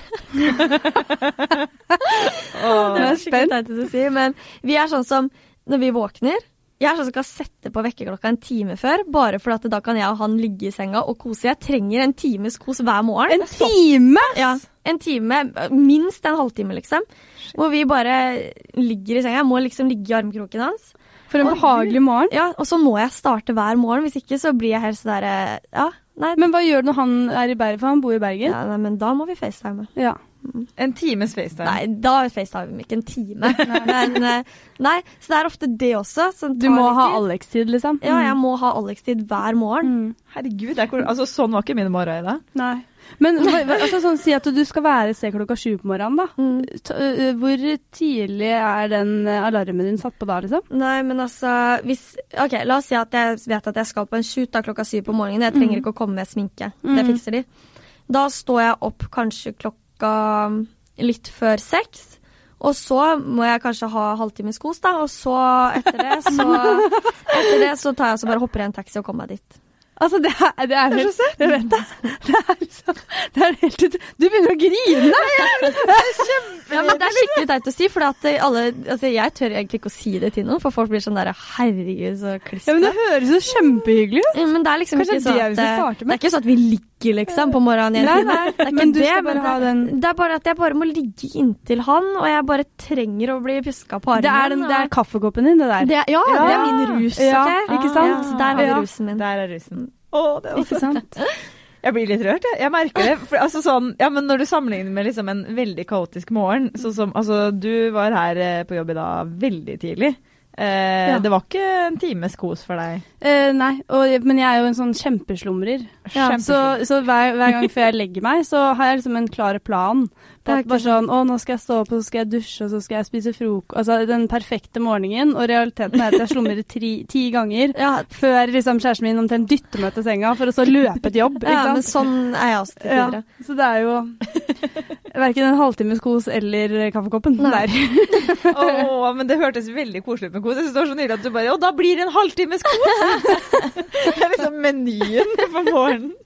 oh, [laughs] det er å si, men vi er sånn som når vi våkner jeg er sånn som kan sette på vekkerklokka en time før, bare for at da kan jeg og han ligge i senga og kose. Jeg trenger en times kos hver morgen. En time?! Ja, en time, minst en halvtime, liksom. Hvor vi bare ligger i senga. Jeg må liksom ligge i armkroken hans. For en behagelig morgen. Ja, Og så må jeg starte hver morgen, hvis ikke så blir jeg helt sånn derre Ja, nei, Men hva gjør du når han er i Bergen? For han bor i Bergen. ja, nei, men da må vi facetime. Ja. En times FaceTime. Nei, da facetimer vi ikke en time. men eh, nei, så det er ofte det også. Som Du må litt ha tid. Alex-tid, liksom. Ja, jeg må ha Alex-tid hver morgen. Mm. Herregud, det er, altså, sånn var ikke min morgen i dag. Nei. Men altså, sånn, si at du skal være et sted klokka sju på morgenen, da. Mm. Hvor tidlig er den alarmen din satt på da, liksom? Nei, men altså hvis, Ok, La oss si at jeg vet at jeg skal på en shoot da klokka syv på morgenen. Jeg trenger ikke å komme med sminke. Det Mm. fikser de. Da står jeg opp kanskje klokka litt før seks. Og så må jeg kanskje ha halvtimes kos, da. Og så etter det så, [laughs] etter det så tar jeg og så bare hopper i en taxi og kommer meg dit. Altså, det er, det er helt Jeg vet det. Det er liksom Det er helt Du begynner å grine! [laughs] det Ja, men Det er skikkelig teit å si, for alle, altså, jeg tør egentlig ikke å si det til noen. For folk blir sånn derre Herregud, så Ja, men det høres jo kjempehyggelig ut. Ja, men det er liksom Kanskje ikke sånn at starte Det er ikke sånn at vi ligger liksom på morgenen Nei, nei, Det er men du det, skal bare ha den det er bare at jeg bare må ligge inntil han, og jeg bare trenger å bli puska på armen. Det er, den, det er kaffekoppen din, det der. det, ja, det er min rus, Ja, ok? ikke sant? Ja, der har vi Ja. rusen min. Der er rusen. Å, det var Ikke sant? Jeg blir litt rørt, jeg. Jeg merker det. For, altså, sånn, ja, men når du sammenligner med liksom, en veldig kaotisk morgen sånn som, altså, Du var her eh, på jobb i dag veldig tidlig. Eh, Ja. Det var ikke en times kos for deg? Eh, nei, og, men jeg er jo en sånn kjempeslumrer. Ja, Så, så hver, hver gang før jeg legger meg, så har jeg liksom en klar plan. På at bare sånn Å, nå skal jeg stå opp, og så skal jeg dusje, og så skal jeg spise frokost. Altså den perfekte morgenen. Og realiteten er at jeg slumrer tri, ti ganger Ja, før liksom kjæresten min omtrent dytter meg til senga for å så løpe til jobb. Ja, men sånn er jeg også til Ja, så det er jo verken en halvtimes kos eller kaffekoppen Nei. der. [laughs] Å, men det hørtes veldig koselig ut med kos. Jeg syns det var så nydelig at du bare Å, da blir det en halvtimes kos! [laughs] det er liksom menyen på morgenen. [gasps]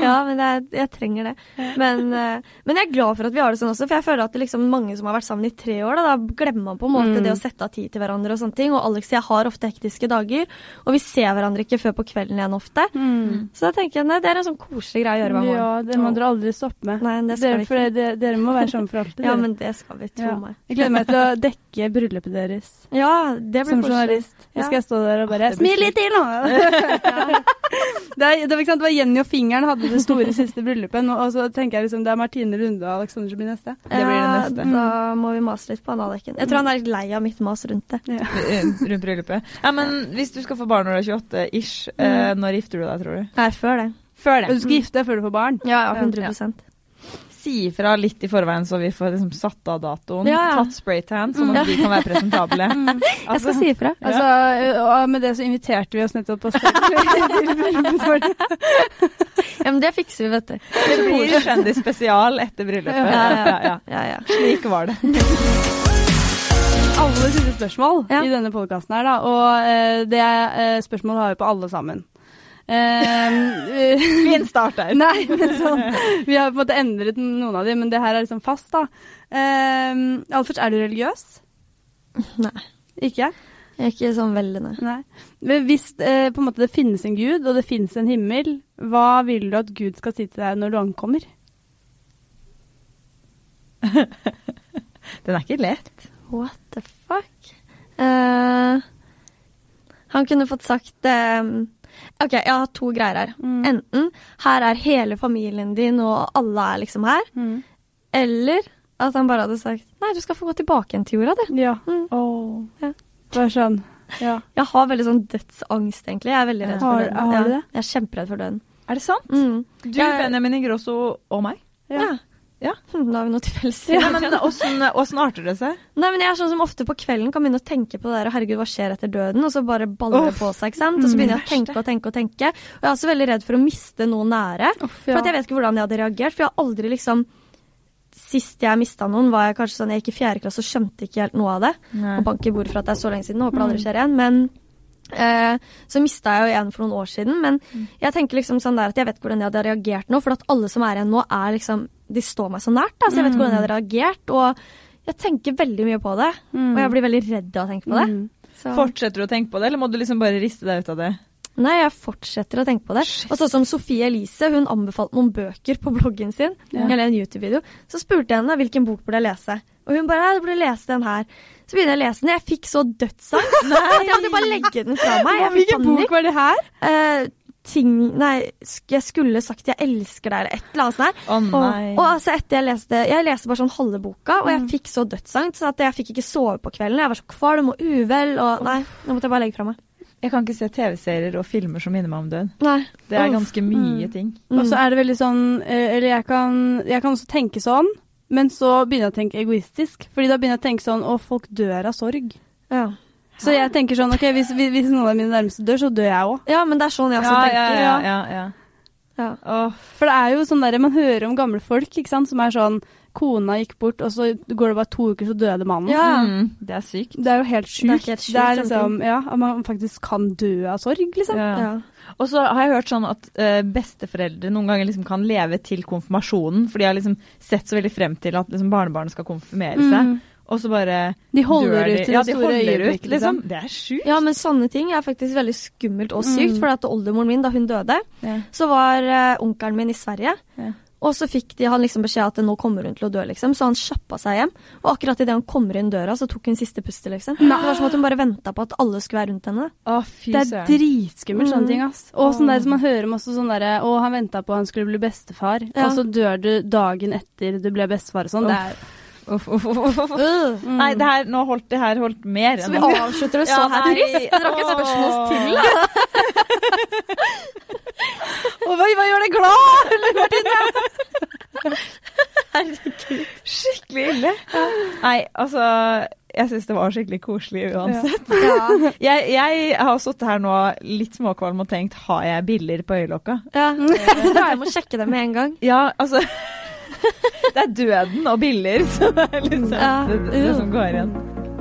Ja, men jeg, jeg trenger det. Men, eh, men jeg er glad for at vi har det sånn også, for jeg føler at det liksom mange som har vært sammen i tre år, da, da glemmer man på en måte Mm. det å sette av tid til hverandre og sånne ting. Og Alex og jeg har ofte hektiske dager, og vi ser hverandre ikke før på kvelden igjen ofte. Så da tenker jeg nei, det er en sånn koselig greie å gjøre hver morgen. Ja, det må dere aldri stoppe med. Nei, det skal Dere, vi ikke. det, dere må være sammen for alltid. [laughs] Ja, men det skal vi, tro Ja. meg. Jeg gleder meg til å dekke bryllupet deres Ja, det blir som journalist. Ja. Så skal jeg stå der og bare Smil litt til nå! [laughs] [laughs] det, er, det, var, sant, det var Jenny og Fingeren hadde det store siste bryllupet, og så tenker jeg liksom det er Martine Runde og Alexander som blir neste. Det blir det neste. Ja, da må vi mase litt på han Aleken. Jeg tror han er litt lei av mitt mas rundt det. Ja. [laughs] Rundt bryllupet. Ja, men hvis du skal få barn når du er 28 ish, mm. når gifter du deg, tror du? Nei, før det. Før Og du skal gifte deg før du får barn. Ja, ja 100 Si ifra litt i forveien, så vi får liksom satt av datoen. Ja, ja. Tatt spraytan, sånn at Mm. vi kan være presentable. [laughs] Jeg skal si ifra. Altså, og med det så inviterte vi oss nettopp på stedet. [laughs] Ja, men det fikser vi, vet du. Det blir kjendisspesial etter bryllupet. Ja, ja, Ja, ja. Ja, ja. Slik var det. Alle sine spørsmål i denne podkasten her, da. Og eh, det eh, spørsmålet har vi på alle sammen. [laughs] Eh, Fin start der. [laughs] Nei, men sånn Vi har på en måte endret noen av dem, men det her er liksom fast, da. Eh, Alfred, er du religiøs? Nei. Ikke? Jeg er ikke sånn veldig, nei. Nei. Hvis eh, på en måte det finnes en gud, og det finnes en himmel, hva vil du at Gud skal si til deg når du ankommer? [laughs] Den er ikke lett. What the fuck? Uh, han kunne fått sagt eh, OK, jeg har to greier her. Mm. Enten her er hele familien din, og alle er liksom her. Mm. Eller at han bare hadde sagt nei, du skal få gå tilbake igjen til jorda, du. Ja. Mm. Oh. Ja. Bare sånn. Ja. Jeg har veldig sånn dødsangst, egentlig. Jeg er veldig redd for Har- døden. har du Ja. det? Jeg er kjemperedd for døden. Er det sant? Mm. Du, Jeg- Benjamin Ingrosso og meg? Ja. Ja. Hm, Da [laughs] har vi noe til felles. Ja, men åssen åssen arter det seg? Nei, men jeg er sånn som ofte på kvelden kan begynne å tenke på det der, herregud, hva skjer etter døden? Og så bare baller det på seg, ikke sant? Og så begynner jeg å tenke og tenke og tenke. Og jeg er også veldig redd for å miste noe nære. For at jeg vet ikke hvordan jeg hadde reagert, for jeg har aldri liksom Sist jeg mista noen, var jeg kanskje sånn Jeg gikk i fjerde klasse og skjønte ikke helt noe av det. Og bank i bordet for at det er så lenge siden. Håper det aldri skjer igjen. Men eh, så mista jeg jo en for noen år siden. Men jeg tenker liksom sånn der at jeg vet ikke hvordan jeg hadde reagert nå. For at alle som er igjen nå, er liksom De står meg så nært. Da, så jeg vet ikke hvordan jeg hadde reagert. Og jeg tenker veldig mye på det. Mm. Og jeg blir veldig redd av å tenke på det. Mm. Så. Fortsetter du å tenke på det, eller må du liksom bare riste deg ut av det? Nei, jeg fortsetter å tenke på det. Og sånn som Sofie Elise, hun anbefalte noen bøker på bloggen sin, Ja. eller en YouTube-video. Så spurte jeg henne hvilken bok burde jeg lese. Og hun bare 'jeg du burde lese den her. Så begynner jeg å lese den. Jeg fikk så dødsangst [laughs] at jeg måtte bare legge den fra meg. Hvilken bok var det her? Uh, ting Nei, jeg skulle sagt 'jeg elsker deg' eller et eller annet sånt. her. Å nei. Og altså etter jeg leste Jeg leste bare sånn halve boka, og jeg Mm. fikk så dødsangst så at jeg fikk ikke sove på kvelden. Jeg var så kvalm og uvel, og nei, nå måtte jeg bare legge fra meg. Jeg kan ikke se TV-serier og filmer som minner meg om død. Nei. Det er Uff. ganske mye Mm. ting. Mm. Og så er det veldig sånn eh, Eller jeg kan, jeg kan også tenke sånn, men så begynner jeg å tenke egoistisk. Fordi da begynner jeg å tenke sånn Å, folk dør av sorg. Ja. Så jeg tenker sånn OK, hvis, hvis noen av mine nærmeste dør, så dør jeg òg. ja, men det er sånn jeg også Ja, tenker. ja, ja, ja, ja. For det er jo sånn der, man hører om gamle folk ikke sant, som er sånn kona gikk bort, og så går det bare to uker, så døde mannen. Ja. Mm, det er sykt. Det er jo helt Det er sjukt. Det er liksom, ja, At man faktisk kan dø av sorg, liksom. Ja. Ja. Og så har jeg hørt sånn at uh, besteforeldre noen ganger liksom kan leve til konfirmasjonen, for de har liksom sett så veldig frem til at liksom barnebarnet skal konfirmere seg, Mm. og så bare De holder ut til ja, det de store holder ut, øyeblikket, liksom. liksom. Det er sjukt. ja, men sånne ting er faktisk veldig skummelt og sykt. Mm. For at oldemoren min, da hun døde, Ja. så var uh, onkelen min i Sverige. Ja. Og så fikk de han liksom beskjed at nå kommer hun til å dø, liksom. Så han kjappa seg hjem. Og akkurat idet han kommer inn døra, så tok hun siste pustet, liksom. Det var som at hun bare venta på at alle skulle være rundt henne. Å, fy Det er søren. dritskummelt, Mm. sånne ting. ass. Og sånn der som man hører masse sånn derre Å, han venta på han skulle bli bestefar, Ja. og så dør du dagen etter du ble bestefar og sånn. Det er Uff, uff, uff, mm. Nei, det her, nå holdt det her holdt mer Så vi avslutter det sånn. Ja, her Det trist. Dere har ikke spørsmål oss til, da. [laughs] Og hva, hva gjør deg glad? [laughs] Eller, Martine? Skikkelig ille. Nei, altså Jeg syns det var skikkelig koselig uansett. Ja. [laughs] Jeg, jeg har sittet her nå litt småkvalm og tenkt har jeg biller på øyelokka? ja. da må jeg hjem og det med en gang. Ja, altså [laughs] Det er døden og biller, det er liksom Ja. det, det, det som går igjen.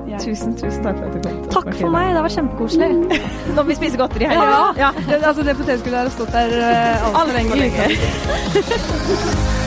Ja. Tusen, tusen takk for at du kom. Takk for meg, det var kjempekoselig. [laughs] Nå må vi spise godteri her. Ja. ja. altså, det potetgullet har stått der uh, altfor Altfor lenge. lenge. [laughs]